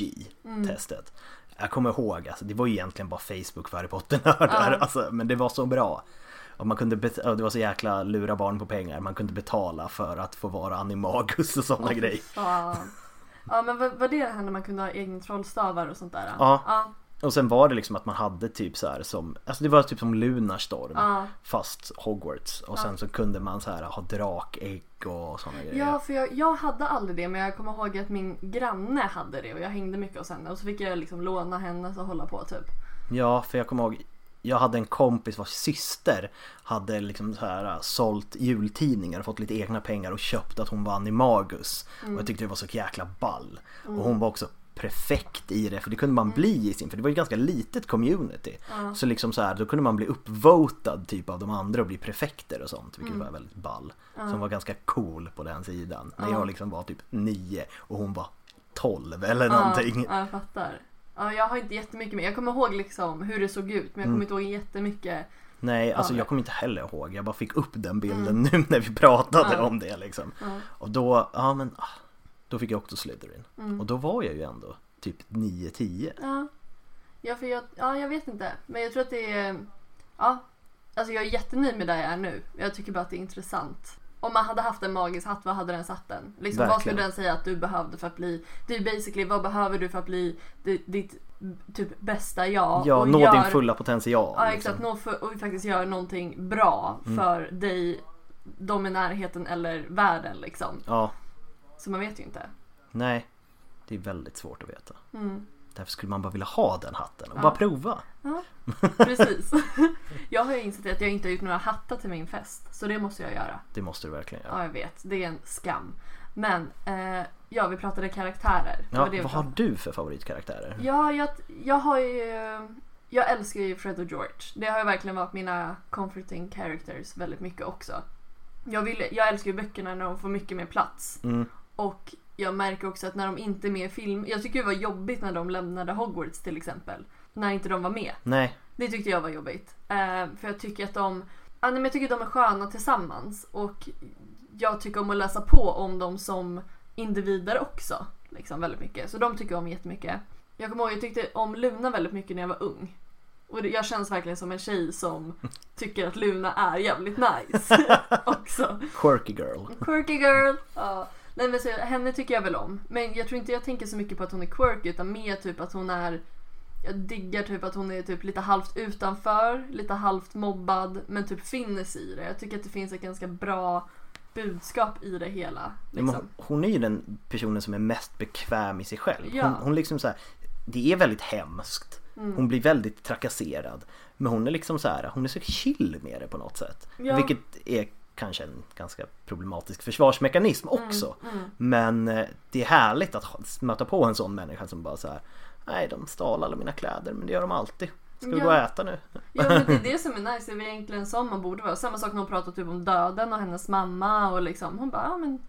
testet. Jag kommer ihåg, alltså, det var ju egentligen bara Facebook för Harry Potter-nördar. Alltså, men det var så bra. Och man kunde det var så jäkla lura barn på pengar. Man kunde betala för att få vara animagus och sådana grejer. Fan. Ja men var, var det det här när man kunde ha egna trollstavar och sånt där? Ja. ja. Och sen var det liksom att man hade typ så här som, alltså det var typ som Lunarstorm Ja. fast Hogwarts. Och sen så kunde man så här ha drakägg och sådana grejer. Ja, för jag, jag hade aldrig det men jag kommer ihåg att min granne hade det och jag hängde mycket hos henne och så fick jag liksom låna hennes och hålla på typ. Ja, för jag kommer ihåg jag hade en kompis vars syster hade liksom så här sålt jultidningar och fått lite egna pengar och köpt att hon var animagus. Och jag tyckte det var så jäkla ball. Och hon var också perfekt i det för det kunde man bli i sin, för det var ju ganska litet community. Så liksom så här, då kunde man bli uppvotad typ av de andra och bli prefekter och sånt vilket var väldigt ball. Som var ganska cool på den sidan. När jag liksom var typ nio och hon var 12 eller någonting. Ja, jag fattar. Ja, jag har inte jättemycket mer. Jag kommer ihåg liksom hur det såg ut men jag kommer inte ihåg jättemycket. Nej, alltså Ja. jag kommer inte heller ihåg. Jag bara fick upp den bilden nu när vi pratade om det liksom. Och då, ja men, ah, då fick jag också Slytherin. Och då var jag ju ändå typ 9-10. Ja. Ja, för jag, ja, jag vet inte. Men jag tror att det är... Ja. Alltså jag är jättenöjd med där jag är nu. Jag tycker bara att det är intressant. Om man hade haft en magisk hatt, vad hade den satt den? Liksom, vad skulle den säga att du behövde för att bli... Det är basically, vad behöver du för att bli di- ditt typ bästa jag? Ja, och nå gör- din fulla potential. Ja liksom. exakt, nå för, och faktiskt göra någonting bra Mm. för dig, de i närheten eller världen liksom. Ja, Så man vet ju inte. nej. Det är väldigt svårt att veta. Mm. Därför skulle man bara vilja ha den hatten och Ja. bara prova. Ja, precis. jag har ju insett att jag inte har gjort några hattar till min fest. Så det måste jag göra. Det måste du verkligen göra. Ja, jag vet. Det är en skam. Men, eh, ja vi pratade karaktärer. Ja, vad har du för favoritkaraktärer? Ja, jag, jag har ju... Jag älskar ju Fred och George. Det har ju verkligen varit mina comforting characters väldigt mycket också. Jag, vill, jag älskar ju böckerna när de får mycket mer plats. Mm. Och jag märker också att när de inte är med i film... Jag tycker det var jobbigt när de lämnade Hogwarts till exempel. När inte de var med. Nej, Det tyckte jag var jobbigt. Eh, för jag tycker att de... Ja, nej, men jag tycker de är sköna tillsammans. Och jag tycker om att läsa på om dem som individer också. Liksom väldigt mycket. Så de tycker jag om jättemycket. Jag kommer ihåg, jag tyckte om Luna väldigt mycket när jag var ung. Och jag känns verkligen som en tjej som tycker att Luna är jävligt nice. också. quirky girl. Quirky girl. Ja. Nej, men så, henne tycker jag väl om. Men jag tror inte jag tänker så mycket på att hon är quirky utan mer typ att hon är jag diggar typ att hon är typ lite halvt utanför, lite halvt mobbad men typ finner sig i det. Jag tycker att det finns ett ganska bra budskap i det hela. Liksom. hon- Hon är ju den personen som är mest bekväm i sig själv. Ja. Hon, hon liksom så här, det är väldigt hemskt. Mm. Hon blir väldigt trakasserad. Men hon är liksom så här, hon är så chill med det på något sätt. Ja. Vilket är kanske en ganska problematisk försvarsmekanism Mm, också. Men eh, det är härligt att möta på en sån människa som bara så här. Nej, de stal alla mina kläder men det gör de alltid. Ska vi Ja. gå och äta nu? Ja men det är det som är nice, det är egentligen som man borde vara. Samma sak när hon pratar typ om döden och hennes mamma och liksom hon bara ja men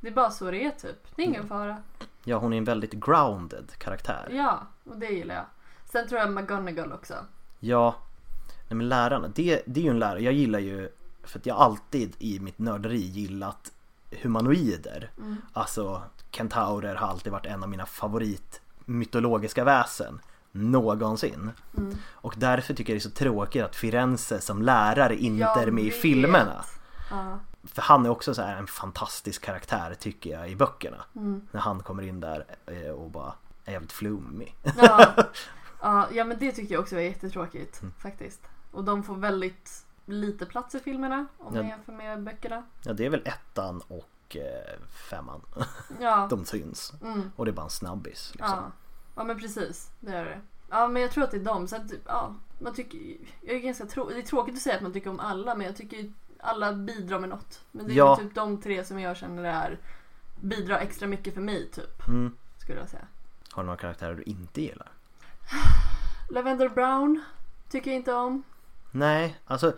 det är bara så det är typ. Det är ingen Mm. fara. Ja, hon är en väldigt grounded karaktär. Ja, och det gillar jag. Sen tror jag McGonagall också. Ja, nej men lärarna, det, det är ju en lärare. Jag gillar ju, för att jag alltid i mitt nörderi gillat humanoider. Alltså kentaurer har alltid varit en av mina favorit mytologiska väsen någonsin. Och därför tycker jag det är så tråkigt att Firenze som lärare inte Jag är med i filmerna. Ja. För han är också så en fantastisk karaktär tycker jag i böckerna. Mm. När han kommer in där eh, och bara är jävligt flummig. Ja. ja, men det tycker jag också var jättetråkigt Mm. faktiskt. Och de får väldigt lite plats i filmerna om Ja. man jämför med böckerna. Ja det är väl ettan och eh, femman. Ja, De syns. Mm. Och det är bara en snabbis. Liksom. ja. ja men precis, det är det. Ja men jag tror att det är dem. Så att, ja, man tycker, jag är ganska trå- det är tråkigt att säga att man tycker om alla men jag tycker alla bidrar med något. Men det är Ja. typ de tre som jag känner är bidrar extra mycket för mig typ. Mm. Skulle jag säga. Har du några karaktärer du inte gillar? Lavender Brown tycker jag inte om. Nej, alltså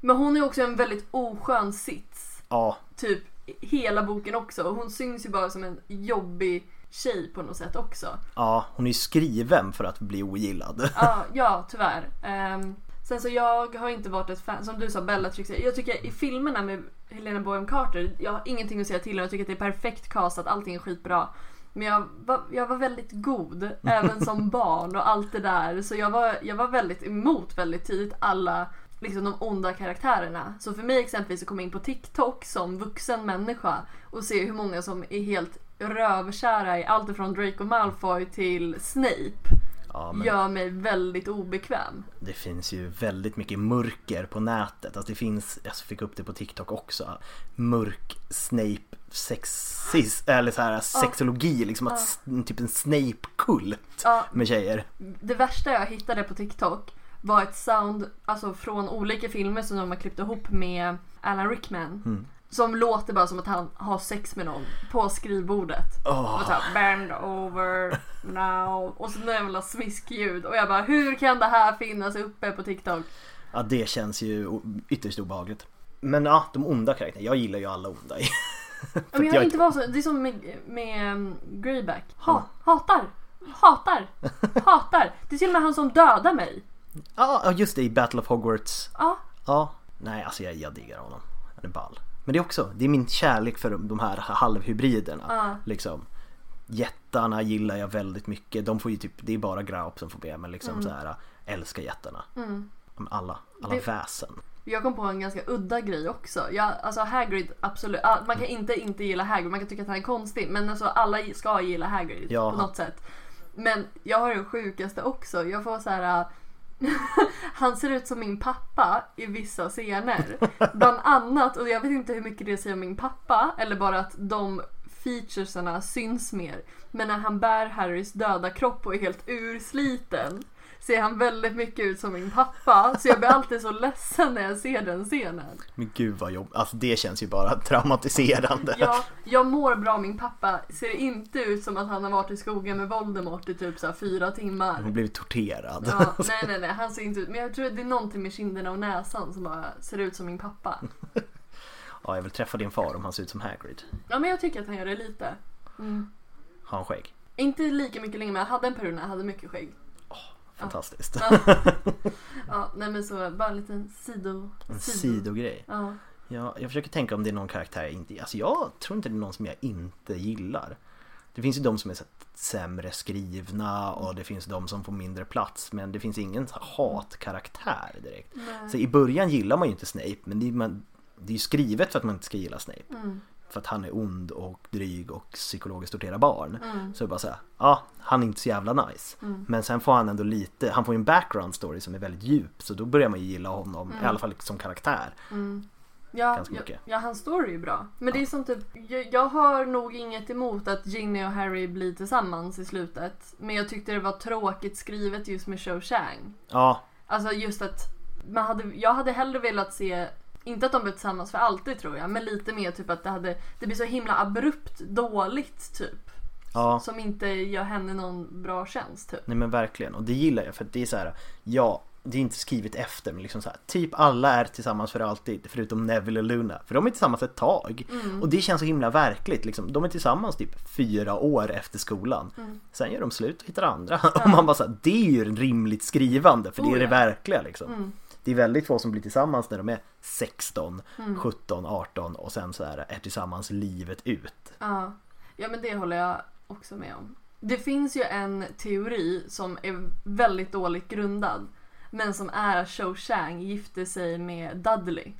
Men hon är också en väldigt oskön sits. ja. Typ hela boken också. Och Hon syns ju bara som en jobbig tjej på något sätt också. Ja, hon är ju skriven för att bli ogillad. Ja, ja tyvärr. Ehm, sen så jag har inte varit ett fan, som du sa Bellatrix. Jag tycker i filmerna med Helena Bonham Carter, jag har ingenting att säga till om. Jag tycker att det är perfekt castat, allting är skitbra. Men jag var, jag var väldigt god, även som barn och allt det där. Så jag var, jag var väldigt emot väldigt tidigt alla liksom de onda karaktärerna. Så för mig exempelvis att komma in på TikTok som vuxen människa och se hur många som är helt rövkära i allt från Draco Malfoy till Snape Ja, gör mig väldigt obekväm. det finns ju väldigt mycket mörker på nätet. Alltså det finns, jag fick upp det på TikTok också. Mörk Snape sexis, eller så här sexologi, liksom att typ en Snape-kult med tjejer. Det värsta jag hittade på TikTok var ett sound alltså från olika filmer som de har klippt ihop med Alan Rickman. Som låter bara som att han har sex med någon på skrivbordet. Och så här, bend over now. Och så jävla smiskljud. Och jag bara, hur kan det här finnas uppe på TikTok? Ja, det känns ju ytterst obehagligt. Men ja, de onda karaktärerna, jag gillar ju alla onda. Men jag inte vara så, det är som med, med um, Greyback. Ha, hatar, hatar, hatar. Det är till och med han som dödar mig. Ja, just det, i Battle of Hogwarts. Ja, Ja, nej alltså jag, jag diggar honom. Han är ball. Men det är också, det är min kärlek för de, här halvhybriderna. Liksom. Jättarna gillar jag väldigt mycket. De får ju typ, det är bara Graup som får be men liksom så här älskar jättarna. Mm. Alla, alla Det- väsen. Jag kom på en ganska udda grej också. Jag, alltså Hagrid, absolut. Man kan inte inte gilla Hagrid, man kan tycka att han är konstig. Men alltså alla ska gilla Hagrid Ja. på något sätt. Men jag har den sjukaste också. Jag får så här. ah, han ser ut som min pappa i vissa scener. Bland annat, och jag vet inte hur mycket det säger om min pappa. Eller bara att de featuresarna syns mer. Men när han bär Harrys döda kropp och är helt ursliten ser han väldigt mycket ut som min pappa. Så jag blir alltid så ledsen när jag ser den scenen. Men gud vad jobbigt. Alltså det känns ju bara traumatiserande. Ja, jag mår bra. Min pappa ser inte ut som att han har varit i skogen med Voldemort i typ så här fyra timmar. Hon blivit torterad. Ja, nej, nej, nej. Han ser inte ut. Men jag tror att det är någonting med kinderna och näsan som bara ser ut som min pappa. Ja, jag vill träffa din far om han ser ut som Hagrid. Ja, men jag tycker att han gör det lite. Mm. Har han skägg? Inte lika mycket längre, men jag hade en period när jag hade mycket skägg. Fantastiskt. Ja, nej men så bara en liten sido... En sido- sidogrej. Ja. Ja, jag försöker tänka om det är någon karaktär jag inte... Alltså jag tror inte det är någon som jag inte gillar. Det finns ju de som är sämre skrivna och det finns de som får mindre plats men det finns ingen hatkaraktär direkt. Så i början gillar man ju inte Snape men det är, man, det är ju skrivet för att man inte ska gilla Snape. Mm. För att han är ond och dryg och psykologiskt torterar barn. Så det är bara säga, ja han är inte så jävla nice. Mm. Men sen får han ändå lite, han får ju en background story som är väldigt djup så då börjar man ju gilla honom, i alla fall som karaktär. Ja, Ganska ja, mycket. ja, hans story är ju bra. Men det är som typ, jag, jag har nog inget emot att Ginny och Harry blir tillsammans i slutet. Men jag tyckte det var tråkigt skrivet just med Cho Chang. Ja, Alltså just att man hade, jag hade hellre velat se, inte att de blev tillsammans för alltid tror jag, men lite mer typ att det hade, det blir så himla abrupt dåligt typ. ja. Som inte gör henne någon bra tjänst typ. Nej men verkligen och det gillar jag för det är så här, ja det är inte skrivet efter men liksom så här, typ alla är tillsammans för alltid förutom Neville och Luna för de är tillsammans ett tag och det känns så himla verkligt liksom. De är tillsammans typ fyra år efter skolan sen gör de slut och hittar andra och man bara så här, det är ju rimligt skrivande för det är Oh, det ja. verkliga liksom. Det är väldigt få som blir tillsammans när de är 16, Mm. 17, 18 och sen så här är tillsammans livet ut. Ja. ja, men det håller jag också med om. Det finns ju en teori som är väldigt dåligt grundad. Men som är att Cho Chang gifte sig med Dudley.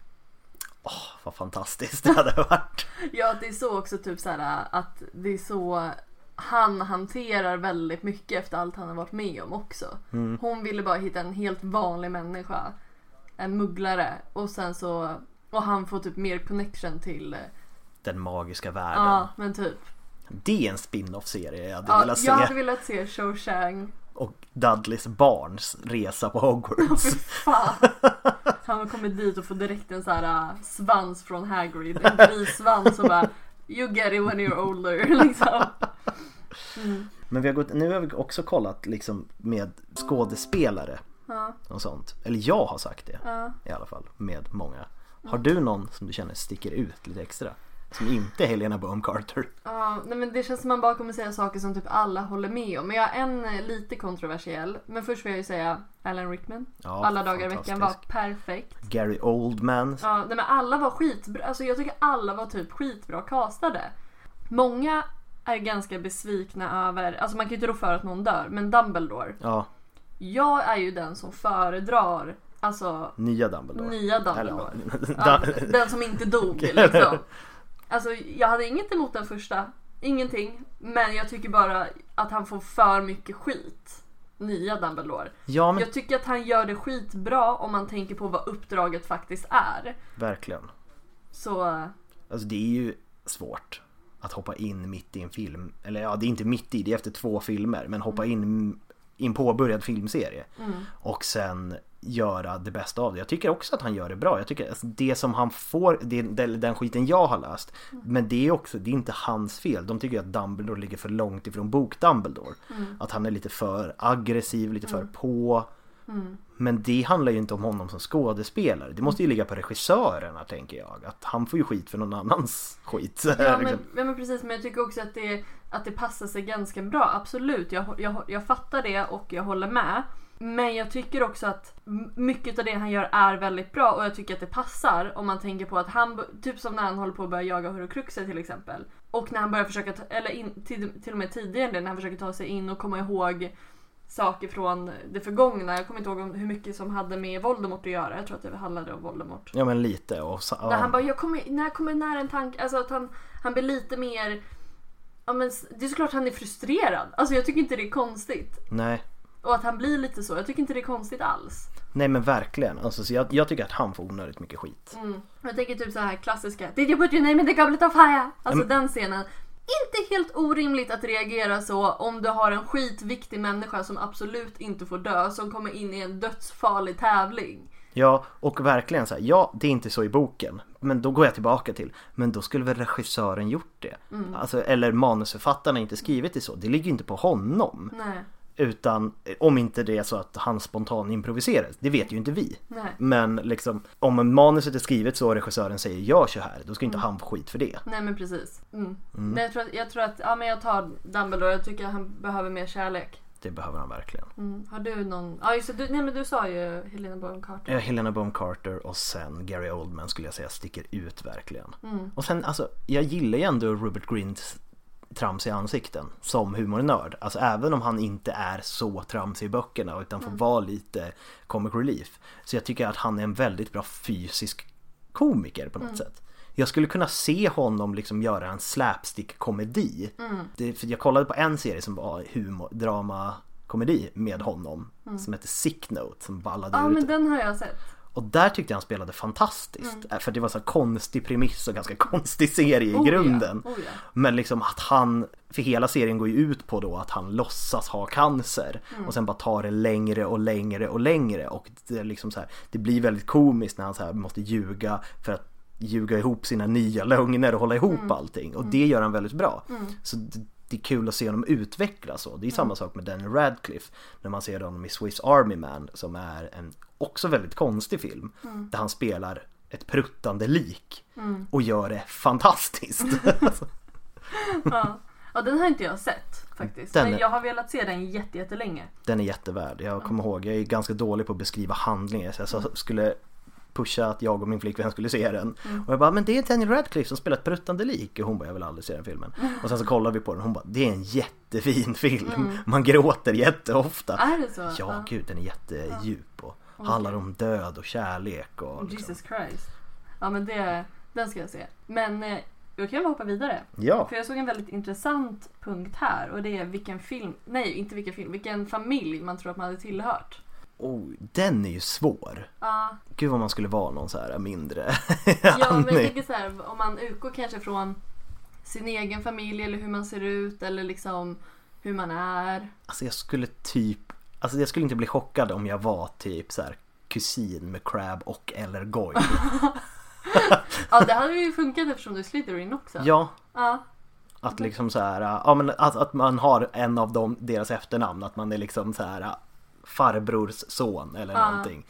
Vad fantastiskt det hade varit. Ja, det är så också typ så här att det är så han hanterar väldigt mycket efter allt han har varit med om också. Hon ville bara hitta en helt vanlig människa. En mugglare. Och sen så och han får typ mer connection till Den magiska världen. Ja, men typ. Det är en spin-off serie jag hade Ja, velat se. jag hade velat se Cho Chang Och Dudleys barns resa på Hogwarts. fan. Han kommer dit och får direkt en så här äh, svans från Hagrid. En grissvans och bara You get it when you're older. Liksom. Men vi har gått, nu har vi också kollat liksom med skådespelare Ja. och sånt. Eller jag har sagt det Ja. i alla fall med många. Har du någon som du känner sticker ut lite extra? Som inte är Helena Bonham Carter. Ja, nej men det känns som man bara kommer säga saker som typ alla håller med om. Men jag har en eh, lite kontroversiell. Men först vill jag ju säga Alan Rickman. Ja, alla dagar i veckan var perfekt. Gary Oldman. Ja, nej men alla var skitbra. Alltså jag tycker alla var typ skitbra castade. Många är ganska besvikna över, alltså man kan ju inte rå för att någon dör, men Dumbledore. Ja, Jag är ju den som föredrar, alltså nya Dumbledore. nya Dumbledore. Ja, den som inte dog liksom. Alltså jag hade inget emot den första. Ingenting. Men jag tycker bara att han får för mycket skit. Nya Dumbledore. ja men Jag tycker att han gör det skitbra om man tänker på vad uppdraget faktiskt är. verkligen. Så Alltså det är ju svårt att hoppa in mitt i en film. Eller ja, det är inte mitt i, det är efter två filmer. Men hoppa in i en påbörjad filmserie. Och sen göra det bästa av det. Jag tycker också att han gör det bra. Jag tycker alltså, det som han får, det, den, skiten jag har läst. Men det är också, det är inte hans fel. De tycker att Dumbledore ligger för långt ifrån bok Dumbledore. Att han är lite för aggressiv, lite för på. Men det handlar ju inte om honom som skådespelare. Det måste ju ligga på regissörerna tänker jag. Att han får ju skit för någon annans skit. Ja men, ja men precis, men jag tycker också att det, att det passar sig ganska bra. Absolut, jag, jag, jag fattar det och jag håller med. Men jag tycker också att mycket av det han gör är väldigt bra och jag tycker att det passar om man tänker på att han, typ som när han håller på att börja jaga Horcruxer till exempel. Och när han börjar försöka, ta, eller in, till, till och med tidigare när han försöker ta sig in och komma ihåg saker från det förgångna. Jag kommer inte ihåg hur mycket som hade med Voldemort att göra. Jag tror att det handlade om Voldemort. Ja men lite och så, ja. När han bara, jag kommer, när jag kommer nära en tanke, alltså att han, han blir lite mer Ja men det är såklart han är frustrerad. Alltså jag tycker inte det är konstigt. Nej. Och att han blir lite så. Jag tycker inte det är konstigt alls. Nej men verkligen. Alltså, så jag, jag tycker att han får onödigt mycket skit. Mm. Jag tänker typ så här klassiska Did you put your name in the goblet of fire? Alltså Mm. den scenen. Inte helt orimligt att reagera så om du har en skitviktig människa som absolut inte får dö som kommer in i en dödsfarlig tävling. Ja, och verkligen så här, ja det är inte så i boken. Men då går jag tillbaka till, men då skulle väl regissören gjort det? Mm. Alltså, eller manusförfattarna inte skrivit det så. Det ligger ju inte på honom. Nej. Utan om inte det är så att han spontan improviserar. Det vet ju inte vi. Nej. Men liksom om manuset är skrivet så och regissören säger gör så här. Då ska inte Mm. han få skit för det. Nej men precis. Mm. Mm. Nej, jag, tror att, jag tror att, ja men jag tar Dumbledore. Jag tycker att han behöver mer kärlek. Det behöver han verkligen. Mm. Har du någon, ja just det, du, nej men du sa ju Helena Bonham Carter. Ja, Helena Bonham Carter och sen Gary Oldman skulle jag säga sticker ut verkligen. Mm. Och sen alltså, jag gillar ju ändå Robert Grints tramsiga ansikten som humornörd. Alltså även om han inte är så tramsig i böckerna utan får Mm. vara lite comic relief. Så jag tycker att han är en väldigt bra fysisk komiker på något Mm. sätt. Jag skulle kunna se honom liksom göra en slapstick-komedi. Mm. Det, för jag kollade på en serie som var humor, drama komedi med honom Mm. som heter Sick Note som ballade Ja ur men den har jag sett. och där tyckte jag han spelade fantastiskt. Mm. För det var så konstig premiss och ganska konstig serie i Oh ja, grunden. oh ja. Men liksom att han, för hela serien går ju ut på då att han låtsas ha cancer. Mm. Och sen bara tar det längre och längre och längre. Och det liksom så här, det blir väldigt komiskt när han så här måste ljuga för att ljuga ihop sina nya lögner och hålla ihop Mm. allting. Och det gör han väldigt bra. Mm. Så det, det är kul att se honom utvecklas så. Det är samma sak med Daniel Radcliffe. När man ser honom i Swiss Army Man som är en också väldigt konstig film. Mm. Där han spelar ett pruttande lik. Mm. Och gör det fantastiskt. Ja. ja den har inte jag sett faktiskt. Den Men är- jag har velat se den jätte, jättelänge. Den är jättevärd. Jag kommer ihåg, jag är ganska dålig på att beskriva handlingar. Så jag skulle pusha att jag och min flickvän skulle se den. Mm. Och jag bara, men det är Daniel Radcliffe som spelar ett pruttande lik. Och hon bara, jag vill aldrig se den filmen. Och sen så kollade vi på den och hon bara, det är en jättefin film. Mm. Man gråter jätteofta. Är det så? Ja, Ja. gud den är jättedjup och Okej. handlar om död och kärlek och liksom. Jesus Christ. Ja men det, den ska jag se. Men eh, då kan vi hoppa vidare. Ja. För jag såg en väldigt intressant punkt här och det är vilken film, nej inte vilken film, vilken familj man tror att man hade tillhört. Oh, den är ju svår. Ja, Gud vad man skulle vara någon så här mindre ja men jag tänker så här, om man utgår kanske från sin egen familj eller hur man ser ut eller liksom hur man är. Alltså jag skulle typ Alltså jag skulle inte bli chockad om jag var typ så här kusin med Crab och eller Goyle. Ja det hade ju funkat eftersom du är Slytherin också. Ja, Ja. att liksom så här, ja men att, att man har en av dem, deras efternamn, att man är liksom så här farbrors son eller Ja. någonting.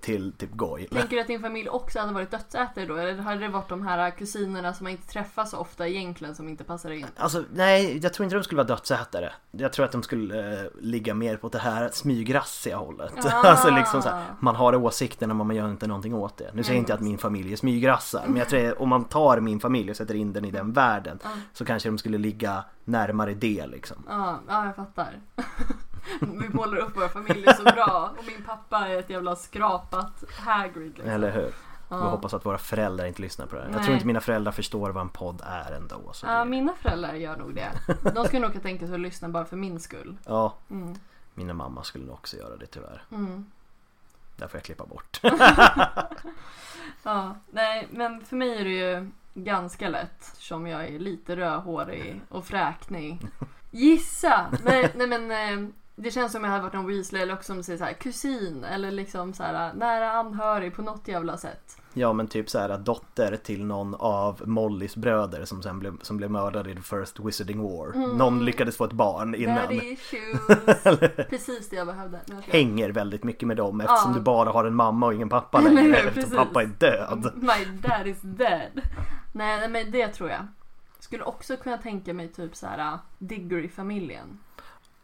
Till typ Goyle. Tänker du att din familj också hade varit dödsätare då? Eller hade det varit de här kusinerna som man inte träffar så ofta egentligen som inte passar in? Alltså nej, jag tror inte de skulle vara dödsätare. Jag tror att de skulle eh, ligga mer på det här smygrassiga hållet. Ah. alltså liksom så här, man har åsikterna men man gör inte någonting åt det. Nu säger jag inte att min familj är smygrassar, men jag tror om man tar min familj och sätter in den i den världen Ja. så kanske de skulle ligga närmare det liksom. Ja, ja jag fattar. Vi målar upp våra familjer så bra och min pappa är ett jävla skrapat Hagrid liksom. Eller hur? Ja. Vi hoppas att våra föräldrar inte lyssnar på det här. Jag Nej. tror inte mina föräldrar förstår vad en podd är ändå. Så Ja, mina föräldrar gör nog det. De skulle nog kunna tänka sig att lyssna bara för min skull. ja, Mm. mina mamma skulle nog också göra det tyvärr. Mm. Där får jag klippa bort. Ja, nej men för mig är det ju ganska lätt som jag är lite rödhårig och fräknig. Gissa! Nej, nej men eh, det känns som jag hade varit en Weasley eller också som säger så här, kusin eller liksom så här nära anhörig på något jävla sätt. Ja men typ så här dotter till någon av Mollys bröder som sen blev, som blev mördad i the first wizarding war. Mm. Någon lyckades få ett barn innan. Precis det jag behövde. Jag Hänger väldigt mycket med dem eftersom Ja. du bara har en mamma och ingen pappa längre. eftersom precis. pappa är död. My dad is dead. Nej, nej men det tror jag. Skulle också kunna tänka mig typ så här Diggory-familjen.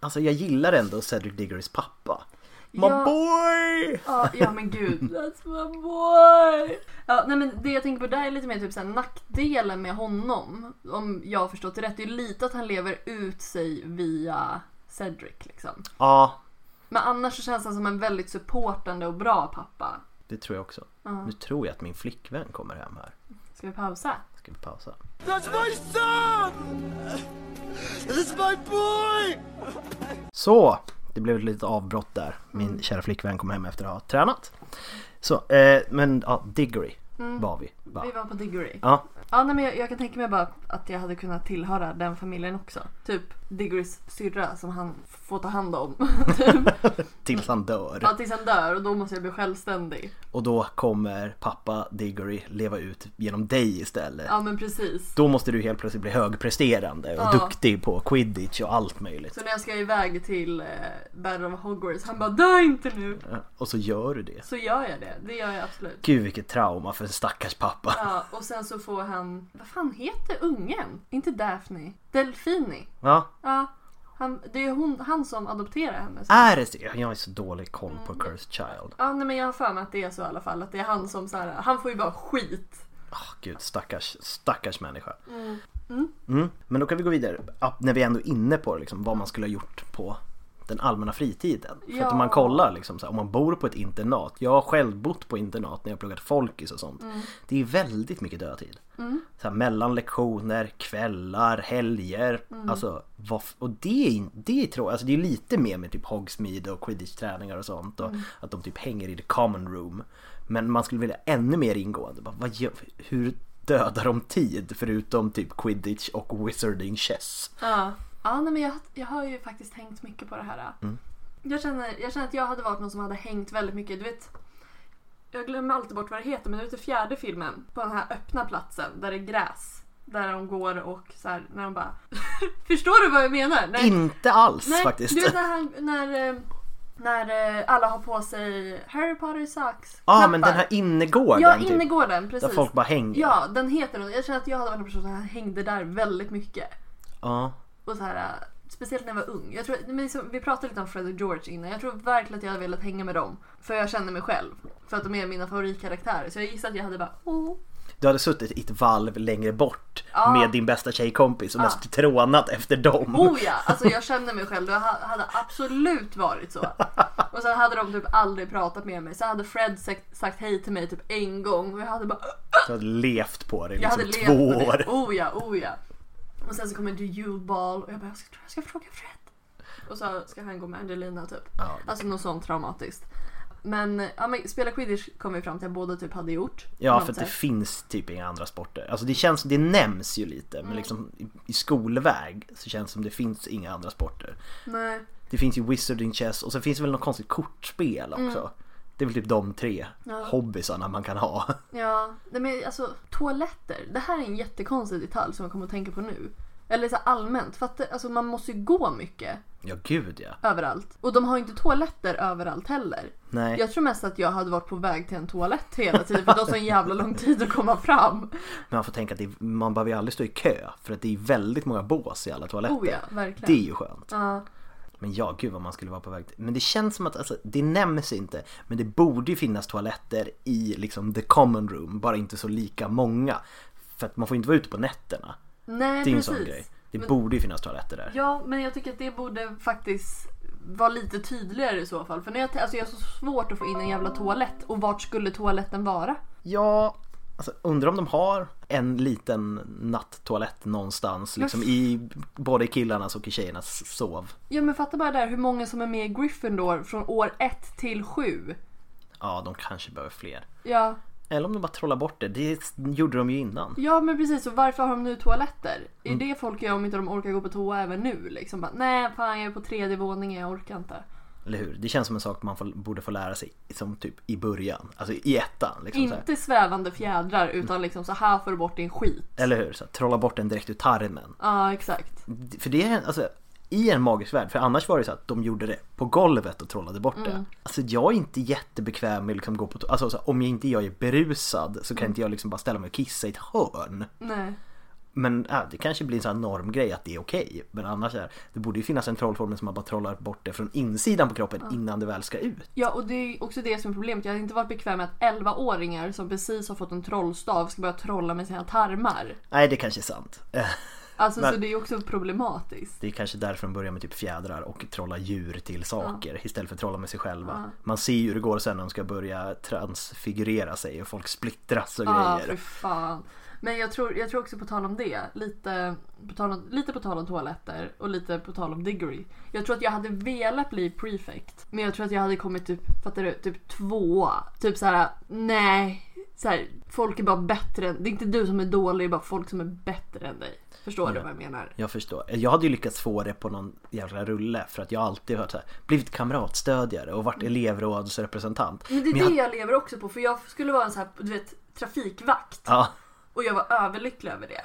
Alltså jag gillar ändå Cedric Diggorys pappa. My Ja. boy! Ja, ja men gud. That's my boy! Ja, nej men det jag tänker på där är lite mer typ såhär nackdelen med honom. Om jag har förstått det rätt. Det är ju lite att han lever ut sig via Cedric liksom. Ja, Men annars så känns han som en väldigt supportande och bra pappa. det tror jag också. Nu tror jag att min flickvän kommer hem här. Ska vi pausa? Ska vi pausa? Så, det blev ett litet avbrott där. Min kära flickvän kom hem efter att ha tränat. Så, eh, men ja, Diggory var vi. Va? Vi var på Diggory. Ja, Ja, nej, men jag, jag kan tänka mig bara att jag hade kunnat tillhöra den familjen också. Typ Diggorys syrra som han får ta hand om. tills han dör. Ja, tills han dör och då måste jag bli självständig. Och då kommer pappa Diggory leva ut genom dig istället. Ja, men precis. Då måste du helt plötsligt bli högpresterande och Ja. duktig på quidditch och allt möjligt. Så när jag ska iväg till eh, Battle of Hogwarts, han bara dö inte nu. Ja, Och så gör du det. Så gör jag det, det gör jag absolut. Gud vilket trauma för en stackars pappa. Ja, och sen så får han, vad fan heter ungen? Inte Daphne, Delfini. Ja, Ja, han, det är hon, han som adopterar henne. är det så? Jag har så dålig koll på Cursed Child. Ja, nej, men jag har för mig att det är så i alla fall. Att det är han som så här, han får ju bara skit. Åh gud, stackars, stackars människa. Mm. Men då kan vi gå vidare. När vi ändå är inne på liksom, vad man skulle ha gjort på den allmänna fritiden. För att om man kollar liksom, här, om man bor på ett internat. Jag har själv bott på internat när jag pluggat folkis och sånt. Det är väldigt mycket dödtid. Så här, mellan lektioner, kvällar, helger. Alltså, vad, f- och det är, det tror jag, alltså det är lite mer med typ Hogsmeade och quidditch-träningar och sånt. Och Att de typ hänger i the common room. Men man skulle vilja ännu mer ingående. Bara, vad gör, hur dödar de tid förutom typ quidditch och wizarding chess? Ja, ja nej, men jag, jag har ju faktiskt hängt mycket på det här. Jag, känner, jag känner att jag hade varit någon som hade hängt väldigt mycket. Du vet, jag glömmer alltid bort vad det heter men du vet i fjärde filmen på den här öppna platsen där det är gräs. Där de går och så här, när de bara Förstår du vad jag menar? När, Inte alls nej, faktiskt. Du vet när, han, när, eh, när eh, alla har på sig Harry Potter socks. Ja ah, men den här innergården Ja, typ. innergården precis. Där folk bara hänger. Ja, den heter. Jag känner att jag hade varit en person som hängde där väldigt mycket. Ja. Och så här, äh, speciellt när jag var ung. Jag tror, men liksom, vi pratade lite om Fred och George innan. Jag tror verkligen att jag hade velat hänga med dem. För jag känner mig själv. För att de är mina favoritkaraktärer. Så jag gissar att jag hade bara oh. Du hade suttit i ett valv längre bort Ja. med din bästa tjejkompis och mest trånat efter dem. Oh ja, alltså jag känner mig själv. Det ha- hade absolut varit så. Och sen hade de typ aldrig pratat med mig. Så hade Fred sagt, sagt hej till mig typ en gång. Och jag hade bara Du hade levt på det i Jag hade liksom levt två på år. det. Oh ja, oh ja. Och sen så kommer The Jule Ball och jag bara, jag ska, jag ska fråga Fred. Och så ska han gå med Angelina typ. Ja. Alltså något sånt traumatiskt. Men, ja, men spela quidditch kom vi fram till att båda typ hade gjort. Ja för att det finns typ inga andra sporter. Alltså det känns, det nämns ju lite Mm. men liksom i, skolväg så känns det som det finns inga andra sporter. Nej. Det finns ju Wizarding Chess och sen finns det väl något konstigt kortspel också. Det är väl typ de tre. Ja. hobbysarna man kan ha. Ja, men alltså toaletter. Det här är en jättekonstig detalj som jag kommer att tänka på nu. Eller så allmänt. För att det, alltså, man måste ju gå mycket Ja gud ja. överallt. Och de har ju inte toaletter överallt heller. Nej. Jag tror mest att jag hade varit på väg till en toalett hela tiden för det tar så en jävla lång tid att komma fram. Men man får tänka att är- man behöver ju aldrig stå i kö för att det är väldigt många bås i alla toaletter. Oh ja, verkligen. Det är ju skönt. Ja. Men ja, gud vad man skulle vara på väg till. Men det känns som att, alltså, det nämns inte. Men det borde ju finnas toaletter i liksom the common room, bara inte så lika många. För att man får inte vara ute på nätterna. Nej, Det är en precis. sån grej. Det Men- borde ju finnas toaletter där. Ja, men jag tycker att det borde faktiskt vara lite tydligare i så fall. För när jag, alltså jag har så svårt att få in en jävla toalett. Och vart skulle toaletten vara? Ja, alltså undrar om de har en liten natttoalett någonstans. Liksom i både i killarnas och i tjejernas sov. Ja, men fatta bara där hur många som är med i Gryffindor från år 1 till 7. Ja, de kanske behöver fler. Ja, Eller om de bara trollar bort det. Det gjorde de ju innan. ja men precis. Och varför har de nu toaletter? Är Mm. det folk gör om inte de orkar gå på toa även nu? Liksom bara, nej fan jag är på tredje våningen, jag orkar inte. Eller hur? Det känns som en sak man får, borde få lära sig som typ i början. Alltså i ettan. Liksom. Inte svävande fjädrar utan liksom så här får du bort din skit. Eller hur? Så här, trolla bort den direkt ur tarmen. Ja, exakt. För det är alltså i en magisk värld, för annars var det så att de gjorde det på golvet och trollade bort det. Alltså jag är inte jättebekväm med att liksom gå på to- Alltså så, om jag inte jag är berusad så kan inte jag liksom bara ställa mig och kissa i ett hörn. Nej. Men ja, det kanske blir en sån här normgrej att det är okej. Men annars är det borde ju finnas en trollformel som man bara trollar bort det från insidan på kroppen innan det väl ska ut. Ja och det är också det som är problemet. Jag hade inte varit bekväm med att 11-åringar som precis har fått en trollstav ska börja trolla med sina tarmar. Nej det kanske är sant. Alltså Men- så det är också problematiskt. Det är kanske därför de börjar med typ fjädrar och trolla djur till saker istället för att trolla med sig själva. Man ser ju hur det går sen när de ska börja transfigurera sig och folk splittras och Ja, grejer. för fan. Men jag tror, jag tror också på tal om det, lite på, tal om, lite på tal om toaletter och lite på tal om Diggory. Jag tror att jag hade velat bli prefect. Men jag tror att jag hade kommit typ, fattar du, typ tvåa. Typ såhär, nej. Så här, folk är bara bättre än, det är inte du som är dålig, det är bara folk som är bättre än dig. Förstår du vad jag menar? Jag förstår. Jag hade ju lyckats få det på någon jävla rulle för att jag alltid har så blivit kamratstödjare och varit elevrådsrepresentant. Men det är Men det jag lever också på för jag skulle vara en här, du vet, trafikvakt. Ja, Och jag var överlycklig över det.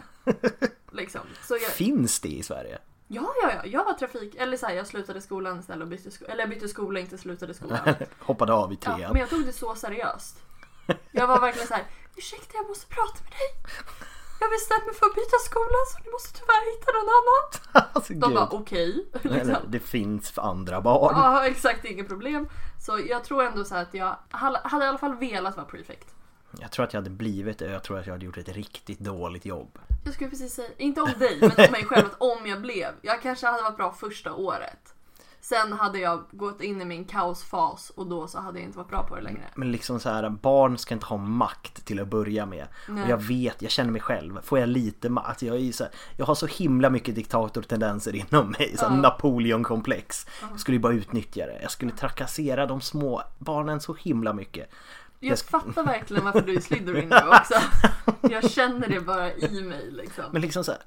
liksom. Så jag, finns det i Sverige? Ja, ja, ja. Jag var trafik... Eller så här, jag slutade skolan istället och bytte skola. Eller jag bytte skola, inte slutade skolan. Hoppade av i Ja, trean. men jag tog det så seriöst. Jag var verkligen så här. Ursäkta, jag måste prata med dig. Jag bestämt mig för att byta skola så ni måste tyvärr hitta någon annan. alltså, De bara okej. Liksom. det finns för andra barn. Ja, exakt. Inget problem. Så jag tror ändå så att jag hade hade i alla fall velat vara prefect. Jag tror att jag hade blivit det och jag tror att jag hade gjort ett riktigt dåligt jobb. Jag skulle precis säga, inte om dig, men om mig själv. Att om jag blev. Jag kanske hade varit bra första året. Sen hade jag gått in i min kaosfas och då så hade jag inte varit bra på det längre. Men liksom så här, barn ska inte ha makt till att börja med. Nej. Och jag vet, jag känner mig själv. Får jag lite makt? Alltså jag, är så här, jag har så himla mycket diktatortendenser inom mig. Så här, Napoleon-komplex. Jag skulle ju bara utnyttja det. Jag skulle trakassera de små barnen så himla mycket. Jag fattar verkligen varför du är Slytherin nu också. Jag känner det bara i mig liksom. Men liksom så här,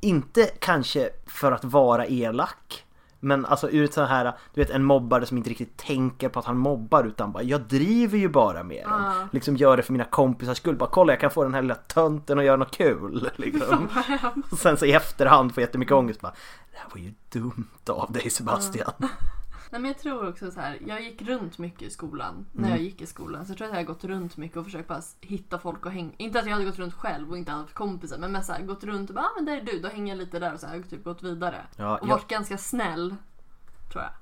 inte kanske för att vara elak. Men alltså ur ett så här, du vet en mobbare som inte riktigt tänker på att han mobbar utan bara jag driver ju bara med dem. Liksom gör det för mina kompisars skull. Bara kolla jag kan få den här lilla tönten att göra något kul. Liksom. Och sen så i efterhand får jättemycket ångest bara Det här var ju dumt av dig Sebastian. Nej men jag tror också så här. jag gick runt mycket i skolan. När jag gick i skolan. Så jag tror att jag har gått runt mycket och försökt bara hitta folk och hänga. Inte att jag hade gått runt själv och inte haft kompisar. Men mest så här, gått runt och bara, ah, men där är du, då hänger jag lite där och så här, har typ gått vidare. Ja, och jag- varit ganska snäll. Tror jag.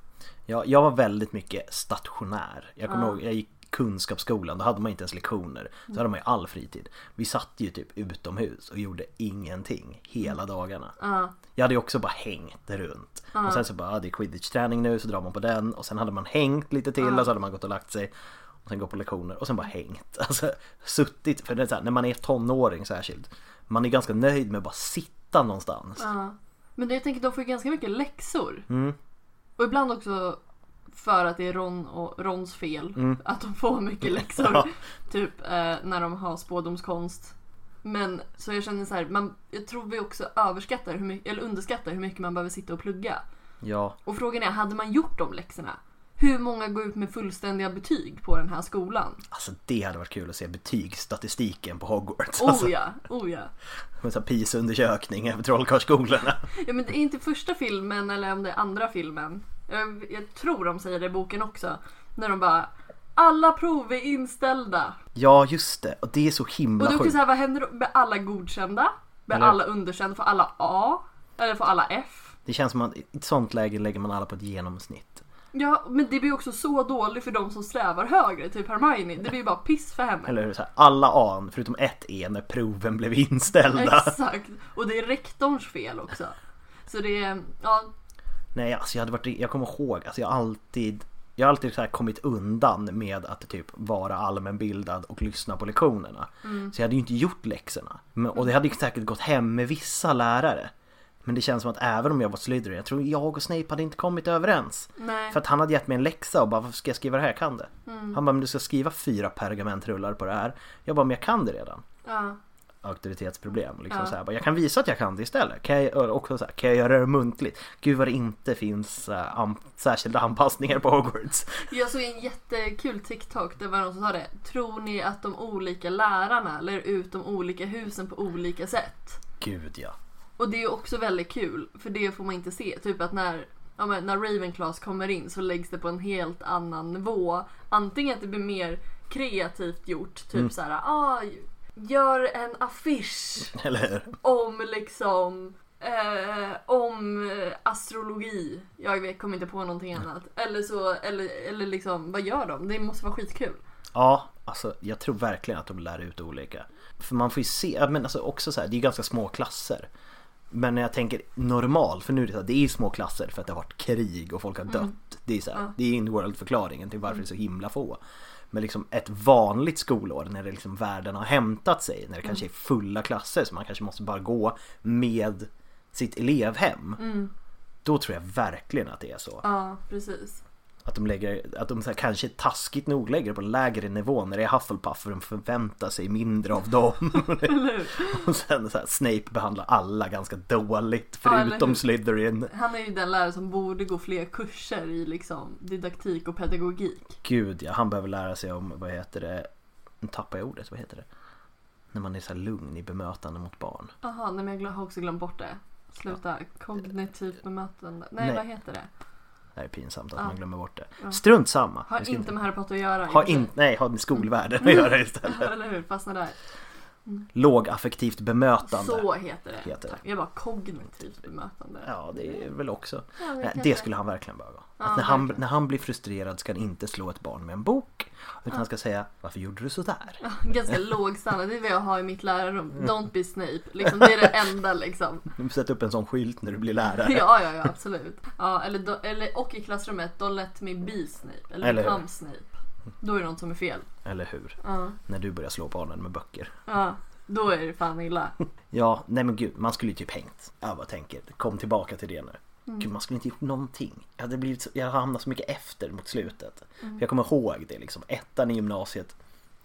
Jag, jag var väldigt mycket stationär. Jag kommer ihåg, jag gick kunskapsskolan, då hade man inte ens lektioner. Så hade man ju all fritid. Vi satt ju typ utomhus och gjorde ingenting hela dagarna. Jag hade ju också bara hängt runt. Och sen så bara, ah, det är quidditch-träning nu, så drar man på den. Och sen hade man hängt lite till och så hade man gått och lagt sig. Och sen gått på lektioner och sen bara hängt. Alltså suttit, för det är så här, när man är tonåring särskilt. Man är ganska nöjd med att bara sitta någonstans. Men jag tänker de får ju ganska mycket läxor. Mm. Och ibland också för att det är Ron och Rons fel att de får mycket läxor. Mm. Ja. Typ eh, när de har spådomskonst. Men så jag känner så här, man, jag tror vi också överskattar hur mycket, eller underskattar hur mycket man behöver sitta och plugga. Ja, Och frågan är, hade man gjort de läxorna? Hur många går ut med fullständiga betyg på den här skolan? alltså det hade varit kul att se betygsstatistiken på Hogwarts. Alltså. Oh ja, oh ja. Med så här PISA-undersökning över trollkarlsskolorna. Ja men det är inte första filmen eller om det är andra filmen. Jag, jag tror de säger det i boken också. När de bara alla prov är inställda. Ja, just det. Och det är så Och himla då kan sjukt. säga vad händer med alla godkända? Med Eller- alla underkända? Får alla A? Eller får alla F? Det känns som att i ett sånt läge lägger man alla på ett genomsnitt. Ja men det blir också så dåligt för de som strävar högre, typ Hermione. Det blir ju bara piss för henne. Eller hur? Så här, alla A, förutom ett E, när proven blev inställda. Exakt. Och det är rektorns fel också. Så det är, ja, Nej, alltså jag hade varit, jag kommer ihåg, alltså jag har alltid jag har alltid så kommit undan med att typ vara allmänbildad och lyssna på lektionerna. Mm. Så jag hade ju inte gjort läxorna. Men, och det hade ju säkert gått hem med vissa lärare. Men det känns som att även om jag var Slytherin, jag tror jag och Snape hade inte kommit överens. nej. För att han hade gett mig en läxa och bara varför ska jag skriva det här? Jag kan det. Mm. Han bara men du ska skriva fyra pergamentrullar på det här. Jag bara men jag kan det redan. Ja. Auktoritetsproblem. Liksom Ja. så här, bara, jag kan visa att jag kan det istället. Kan jag, och också så här, kan jag göra det muntligt? Gud vad det inte finns äh, an, särskilda anpassningar på Hogwarts. Jag såg en jättekul TikTok, det var någon som sa det. Tror ni att de olika lärarna lär ut de olika husen på olika sätt? Gud ja. Och det är också väldigt kul, för det får man inte se. Typ att när, ja, men när Ravenclaws kommer in så läggs det på en helt annan nivå. Antingen att det blir mer kreativt gjort, typ Mm. så här, ah, gör en affisch Eller om liksom eh, om eh, astrologi. Jag vet, kommer inte på någonting annat. Eller så, eller, eller liksom vad gör de? Det måste vara skitkul. Ja, alltså jag tror verkligen att de lär ut olika. För man får ju se, ja, men alltså också så här, det är ganska små klasser. Men när jag tänker normal, för nu är det så här, det är ju små klasser för att det har varit krig och folk har dött. Det är så här, det är in-world förklaringen till varför det är så himla få. Men liksom ett vanligt skolår när det liksom världen har hämtat sig, när det kanske är fulla klasser så man kanske måste bara gå med sitt elevhem. Då tror jag verkligen att det är så. Ja, precis. Att de, lägger, att de här, kanske taskigt nog lägger det på lägre nivå när det är Hufflepuff för de förväntar sig mindre av dem. och sen så här, Snape behandlar alla ganska dåligt Ja, förutom hur? Slytherin. Han är ju den lärare som borde gå fler kurser i liksom didaktik och pedagogik. Gud ja, han behöver lära sig om, vad heter det, nu tappar jag ordet, vad heter det? När man är så här lugn i bemötande mot barn. Jaha, nej men jag har också glömt bort det. Sluta. Kognitivt bemötande. Nej, Nej. vad heter det? Det är pinsamt att Ja. man glömmer bort det. Strunt samma. Har inte med Harry Potter att göra. har inte- in, nej, har med skolvärlden att göra istället. Eller hur? Fastna där. Lågaffektivt bemötande. Så heter det. Heter det. Jag bara kognitivt bemötande. Ja, det är väl också. Ja, det kanske. det skulle han verkligen behöva. Ja, när, han, verkligen. när han blir frustrerad ska han inte slå ett barn med en bok. Utan han ska säga Varför gjorde du sådär? Ganska låg standard. Det är vad jag har i mitt lärarrum. Mm. Don't be Snape. Liksom, det är det enda liksom. Du sätta upp en sån skylt när du blir lärare. Ja, ja, ja, absolut. Ja, eller, eller, och i klassrummet, don't let me be Snape. Eller, Eller become Snape. Då är det något som är fel. Eller hur? Ja, När du börjar slå barnen med böcker. ja. Då är det fan illa. Ja, nej men gud, man skulle ju typ hängt. Jag bara tänker, kom tillbaka till det nu. Mm. Gud, man skulle inte gjort någonting. Jag hade blivit så, jag hamnat så mycket efter mot slutet. Mm. För jag kommer ihåg det liksom, ettan i gymnasiet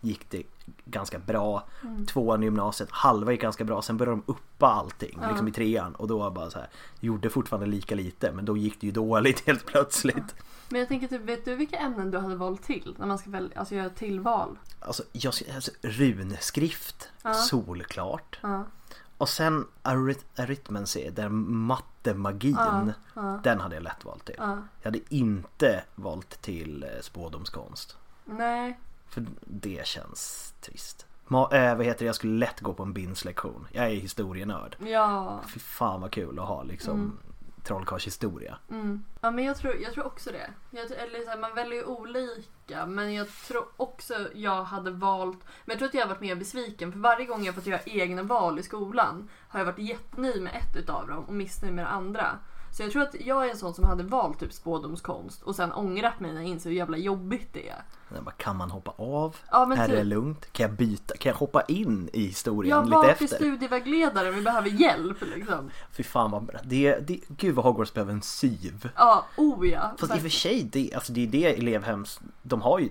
gick det ganska bra. Mm. Tvåan i gymnasiet, halva gick ganska bra. Sen började de uppa allting liksom i trean. Och då bara så här, gjorde fortfarande lika lite. Men då gick det ju dåligt helt plötsligt. Men jag tänker typ, vet du vilka ämnen du hade valt till? När man ska välja, alltså göra tillval. Alltså, jag, alltså runskrift, solklart. Ja. Och sen aryt- arithmancy, den mattemagin. Den hade jag lätt valt till. Jag hade inte valt till eh, spådomskonst. Nej. För det känns trist. Ma- äh, vad heter det? Jag skulle lätt gå på en BINS-lektion. Jag är historienörd. Ja. Fy fan vad kul att ha liksom trollkarlshistoria. Mm. Ja men jag tror, jag tror också det. Jag, eller så här, man väljer ju olika men jag tror också jag hade valt Men jag tror att jag har varit mer besviken för varje gång jag fått göra egna val i skolan har jag varit jättenöjd med ett utav dem och missnöjd med det andra. Så jag tror att jag är en sån som hade valt typ spådomskonst och sen ångrat mig när jag inser hur jävla jobbigt det är. Jag bara, kan man hoppa av? Ja, men är typ. det lugnt? Kan jag byta? Kan jag hoppa in i historien Jag lite valt till efter? studievägledare vi behöver hjälp liksom. Fy fan vad bra. Det, det, gud vad Hogwarts behöver en syv. Ja, oh ja. Fast i och för sig, det, alltså det är det elevhems, de har ju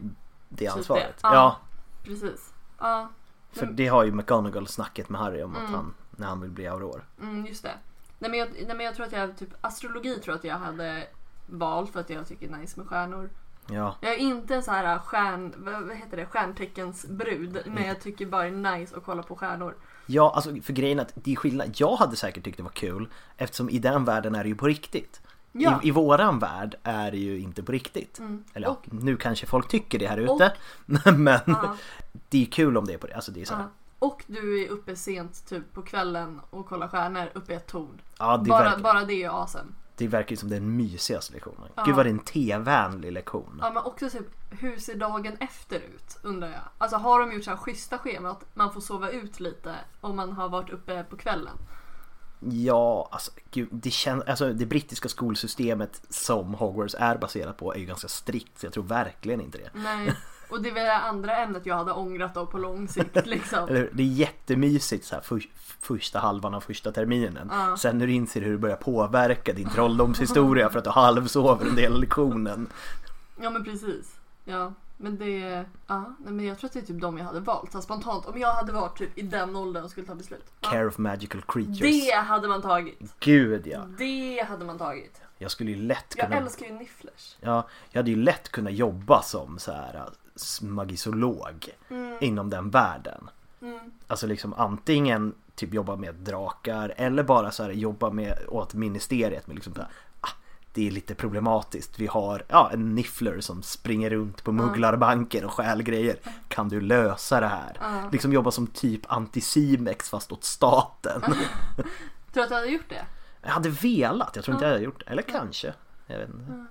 det ansvaret. Typ det. Ja. Ja, Precis. Ja, för det har ju McGonagall snacket med Harry om att han, när han vill bli auror. Mm, just det. Nej men, jag, nej men jag tror att jag typ astrologi tror jag att jag hade valt för att jag tycker nice med stjärnor. Ja, Jag är inte så här stjärn, vad, heter det, stjärnteckens brud men jag tycker bara det är nice att kolla på stjärnor. ja alltså för grejen är att det är skillnad. Jag hade säkert tyckt det var kul eftersom i den världen är det ju på riktigt. Ja. Mm. I, I våran värld är det ju inte på riktigt. Eller ja, nu kanske folk tycker det här ute. Men det är kul om det är på det. Alltså det är så här. Och du är uppe sent typ på kvällen och kollar stjärnor uppe i ett torn. ja, det, Bara, verkar, bara det är awesome. det verkar ju som den mysigaste lektionen. Gud vad det är en tevänlig lektion. Ja men också typ hur ser dagen efter ut undrar jag. Alltså har de gjort så här schyssta scheman att man får sova ut lite om man har varit uppe på kvällen? Ja, alltså, gud, det, känns, alltså det brittiska skolsystemet som Hogwarts är baserat på är ju ganska strikt så jag tror verkligen inte det. Nej. Och det var det andra ämnet jag hade ångrat då på lång sikt liksom. Det är jättemysigt så här, för, första halvan av första terminen. Sen när du inser hur det börjar påverka din trolldomshistoria för att du halvsover en del av lektionen. Ja men precis. Ja. Men det, ja, nej, men jag tror att det är typ de jag hade valt. Så spontant, om jag hade varit typ i den åldern och skulle ta beslut. Ja. Care of magical creatures. Det hade man tagit. Gud ja. Det hade man tagit. Jag skulle ju lätt Jag kunna... älskar ju nifflers. Ja, jag hade ju lätt kunnat jobba som så här magisolog Mm. inom den världen. Alltså liksom antingen typ jobba med drakar eller bara så här jobba med åt ministeriet med liksom så här, ah, det är lite problematiskt. Vi har ja, en niffler som springer runt på mugglarbanken och stjäl grejer. Kan du lösa det här? Liksom jobba som typ antisimex fast åt staten. Tror du att du hade gjort det? Jag hade velat, jag tror inte jag hade gjort det. Eller kanske. Jag vet inte.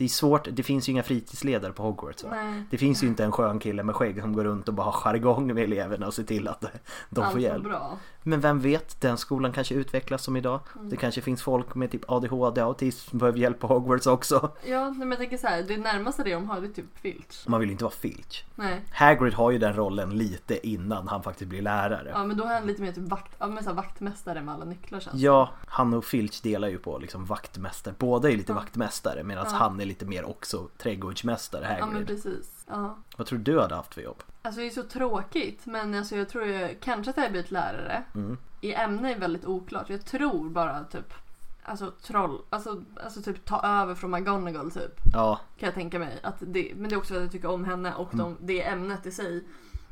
Det är svårt, det finns ju inga fritidsledare på Hogwarts va? Det finns ju inte en skön kille med skägg som går runt och bara har jargong med eleverna och ser till att de Allt får hjälp. bra. Men vem vet, den skolan kanske utvecklas som idag. Det kanske finns folk med typ ADHD, autism som behöver hjälp på Hogwarts också. Ja, men jag tänker så här, det närmaste det de har det är typ Filch. Man vill ju inte vara Filch. Nej. Hagrid har ju den rollen lite innan han faktiskt blir lärare. Ja men då är han lite mer typ vakt, ja, men så här, vaktmästare med alla nycklar känns. Ja, han och Filch delar ju på liksom vaktmästare. Båda är lite vaktmästare medan han är lite mer också trädgårdsmästare, Ja men precis. Ja. Vad tror du du hade haft för jobb? Alltså det är så tråkigt men alltså jag tror jag, kanske att jag hade blivit lärare. Mm. I ämne är väldigt oklart. Jag tror bara typ Alltså troll, alltså, alltså typ ta över från McGonagall typ. Ja, Kan jag tänka mig. Att det, men det är också att jag tycker om henne och de, det ämnet i sig.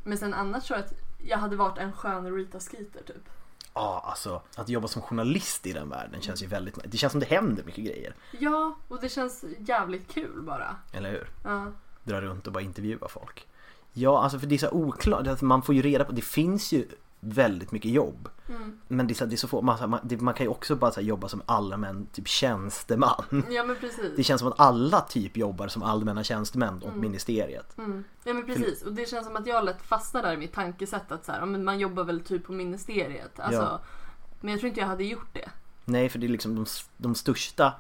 Men sen annars tror jag att jag hade varit en skön Rita Skeeter typ. Ja alltså att jobba som journalist i den världen känns ju väldigt Det känns som det händer mycket grejer. Ja, och det känns jävligt kul bara. Eller hur? Ja. Dra runt och bara intervjua folk. Ja, alltså för det är så oklart. Man får ju reda på, det finns ju väldigt mycket jobb. Mm. Men det är så, det är så få, man, man, det, man kan ju också bara här, jobba som allmän typ tjänsteman. ja men precis. Det känns som att alla typ jobbar som allmänna tjänstemän åt ministeriet. Mm. Ja men precis och det känns som att jag lätt fastnar där i mitt tankesätt att så här, man jobbar väl typ på ministeriet. Alltså, Ja. Men jag tror inte jag hade gjort det. Nej, för det är liksom de, de största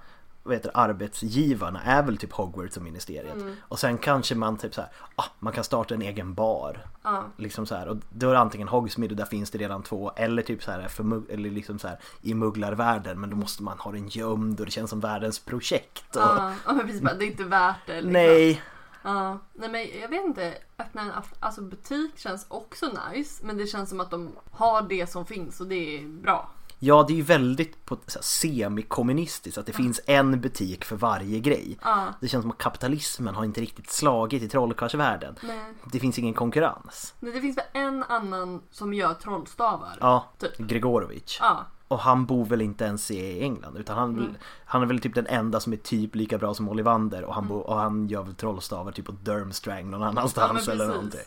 vad heter, arbetsgivarna är väl typ Hogwarts och ministeriet. Mm. Och sen kanske man typ så här, ah, man kan starta en egen bar. Ja. Liksom så här, och då är det antingen Hogsmeade och där finns det redan två eller typ så här, för, eller liksom så här i mugglarvärlden men då måste man ha den gömd och det känns som världens projekt. Och, Ja, ja men precis, det är inte värt det. Liksom. Nej, Ja, nej men jag vet inte, öppna en alltså butik känns också nice men det känns som att de har det som finns och det är bra. Ja det är ju väldigt på, så här, semikommunistiskt att det finns en butik för varje grej. Ja. Det känns som att kapitalismen har inte riktigt slagit i trollkarlsvärlden. Nej. Det finns ingen konkurrens. Men det finns väl en annan som gör trollstavar? Ja, Typ. Gregorovic. Ja. Och han bor väl inte ens i England utan han, Mm. han är väl typ den enda som är typ lika bra som Ollivander och han, bor, och han gör väl trollstavar typ på Durmstrang någon annanstans Mm. Ja, eller någonting.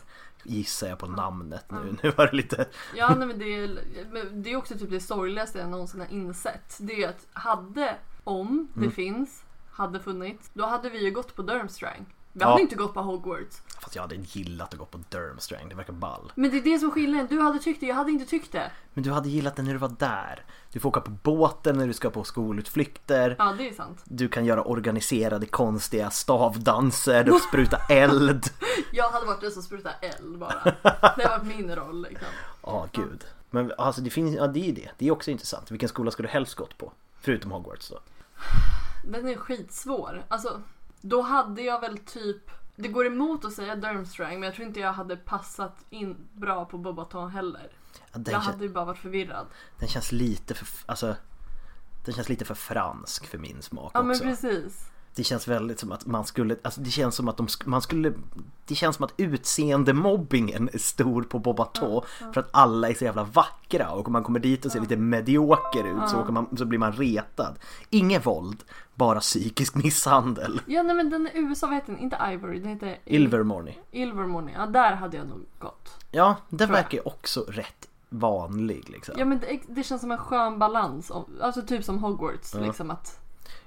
Gissar jag på namnet nu. Nu var det lite... Ja nej, men det, är, men det är också typ det sorgligaste jag någonsin har insett. Det är ju att hade, om det Mm. finns, hade funnits, då hade vi ju gått på Durmstrang. Vi Ja. hade inte gått på Hogwarts. Fast jag hade gillat att gå på Durmstrang, det verkar ball. Men det är det som är skillnaden. Du hade tyckt det, jag hade inte tyckt det. Men du hade gillat det när du var där. Du får åka på båten när du ska på skolutflykter. Ja det är sant. Du kan göra organiserade konstiga stavdanser och spruta eld. Jag hade varit den som sprutar eld bara. Det varit min roll liksom. Ja, gud. Men alltså det finns, ja det är det. Det är också intressant. Vilken skola ska du helst gått på? Förutom Hogwarts då. Den är skitsvår. Alltså, då hade jag väl typ... Det går emot att säga Durmstrang men jag tror inte jag hade passat in bra på Bobaton heller. Ja, Jag kän- hade ju bara varit förvirrad. den känns lite för, alltså Den känns lite för fransk för min smak Ja men också. precis. Det känns väldigt som att man skulle, alltså det känns som att de, man skulle Det känns som att utseendemobbingen är stor på Bobato För att alla är så jävla vackra och om man kommer dit och ser lite medioker ut så, man, så blir man retad Inget våld, bara psykisk misshandel Ja nej men den är USA, vad heter den? Inte Ivory, den heter Ilvermorny Ilvermorny. Ja där hade jag nog gått. Ja, den verkar ju också rätt vanlig liksom Ja men det, det känns som en skön balans. Alltså typ som Hogwarts. Liksom att...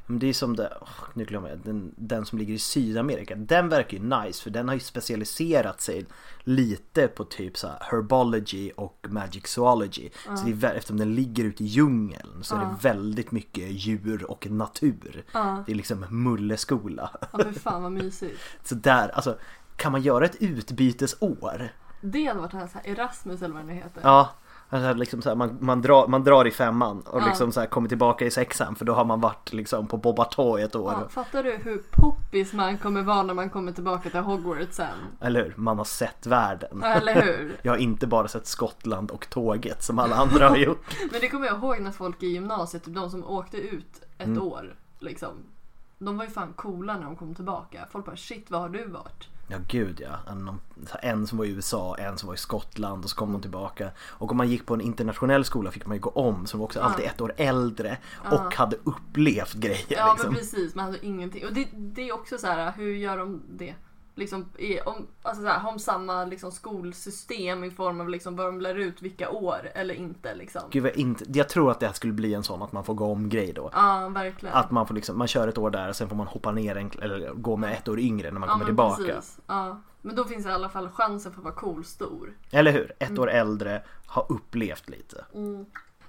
Men det är som det, åh, nu glömmer jag, den, den som ligger i Sydamerika, den verkar ju nice för den har ju specialiserat sig lite på typ så här herbology och magic zoology. Så det är, eftersom den ligger ute i djungeln så är det väldigt mycket djur och natur. Det är liksom mulleskola. Ja men fan vad mysigt. Så där, alltså kan man göra ett utbytesår? Det hade varit en så här Erasmus eller vad det heter. Ja, alltså liksom så här, man, man, drar, man drar i femman och Ja. liksom så här kommer tillbaka i sexan för då har man varit liksom på Bobato i ett år. Ja, fattar du hur poppis man kommer vara när man kommer tillbaka till Hogwarts sen? Eller hur? Man har sett världen. Ja, Eller hur? Jag har inte bara sett Skottland och tåget som alla andra har gjort. Men det kommer jag ihåg när folk i gymnasiet, typ de som åkte ut ett Mm. år liksom. De var ju fan coola när de kom tillbaka. Folk bara shit vad har du varit? Ja gud ja. En, en som var i USA, en som var i Skottland och så kom de tillbaka. Och om man gick på en internationell skola fick man ju gå om som var också alltid ett år äldre och hade upplevt grejer. Ja liksom. men precis, man hade ingenting. Och det, det är också så här, hur gör de det? Liksom, är, om, alltså så här, de samma liksom, skolsystem i form av liksom, vad de lär ut vilka år eller inte liksom? Gud, jag, inte, jag tror att det här skulle bli en sån att man får gå om grej då. Ja, verkligen. Att man får liksom, man kör ett år där och sen får man hoppa ner en, eller gå med ett år yngre när man ja, kommer tillbaka. Precis. Ja. Men då finns i alla fall chansen för att vara cool stor. Eller hur? Ett Mm. år äldre, har upplevt lite.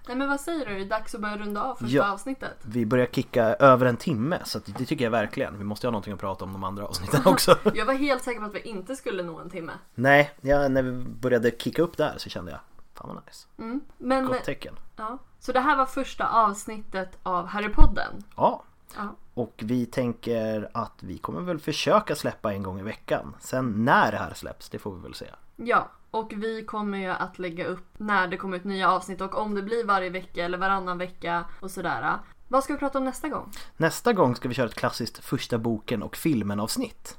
Nej men vad säger du? Är det dags att börja runda av första Ja. avsnittet? Vi börjar kicka över en timme så det tycker jag verkligen. Vi måste ha någonting att prata om de andra avsnitten också. Jag var helt säker på att vi inte skulle nå en timme. Nej, ja, när vi började kicka upp där så kände jag Fan vad nice. Men, Gott tecken. ja. Så det här var första avsnittet av Harrypodden. Ja. Ja. Och vi tänker att vi kommer väl försöka släppa en gång i veckan. Sen när det här släpps, det får vi väl se. Ja, och vi kommer ju att lägga upp när det kommer ut nya avsnitt och om det blir varje vecka eller varannan vecka och sådär. Vad ska vi prata om nästa gång? Nästa gång ska vi köra ett klassiskt första boken och filmen avsnitt.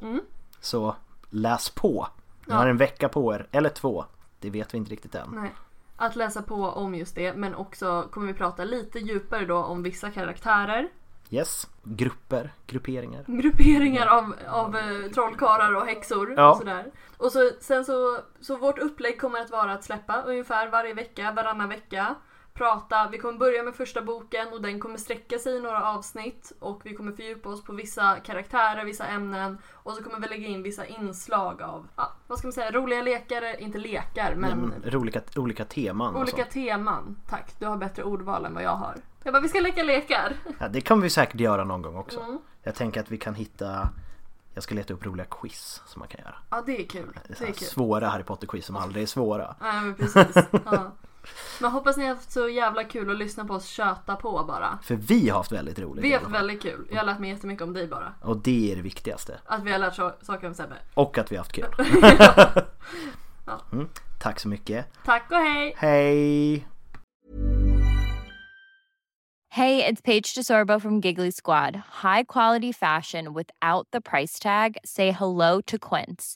Så läs på. Ni har en vecka på er, eller två. Det vet vi inte riktigt än. Nej. Att läsa på om just det, men också kommer vi prata lite djupare då om vissa karaktärer. Yes. Grupper, grupperingar. Grupperingar av, av eh, trollkarlar och häxor Ja. och sådär. Och så, sen så, så vårt upplägg kommer att vara att släppa ungefär varje vecka, varannan vecka. Prata, vi kommer börja med första boken och den kommer sträcka sig i några avsnitt och vi kommer fördjupa oss på vissa karaktärer, vissa ämnen och så kommer vi lägga in vissa inslag av, ja, vad ska man säga, roliga lekar, inte lekar men Men olika, olika teman och olika sånt. teman. Tack, du har bättre ordval än vad jag har. Jag bara, vi ska leka lekar. Ja, det kan vi säkert göra någon gång också. Mm. Jag tänker att vi kan hitta Jag ska leta upp roliga quiz som man kan göra. Ja, det är kul. Det är kul. svåra Harry Potter-quiz som aldrig är svåra. Ja men precis. Ja. Men hoppas ni har haft så jävla kul att lyssna på oss köta på bara. För vi har haft väldigt roligt. Vi har haft väldigt kul. Jag har lärt mig jättemycket om dig bara. Och det är det viktigaste. Att vi har lärt så- saker om Sebbe. Och att vi har haft kul. Mm. Tack så mycket. Tack och hej! Hej! Hey, it's Paige DeSorbo from Giggly Squad. High quality fashion without the price tag. Say hello to Quince.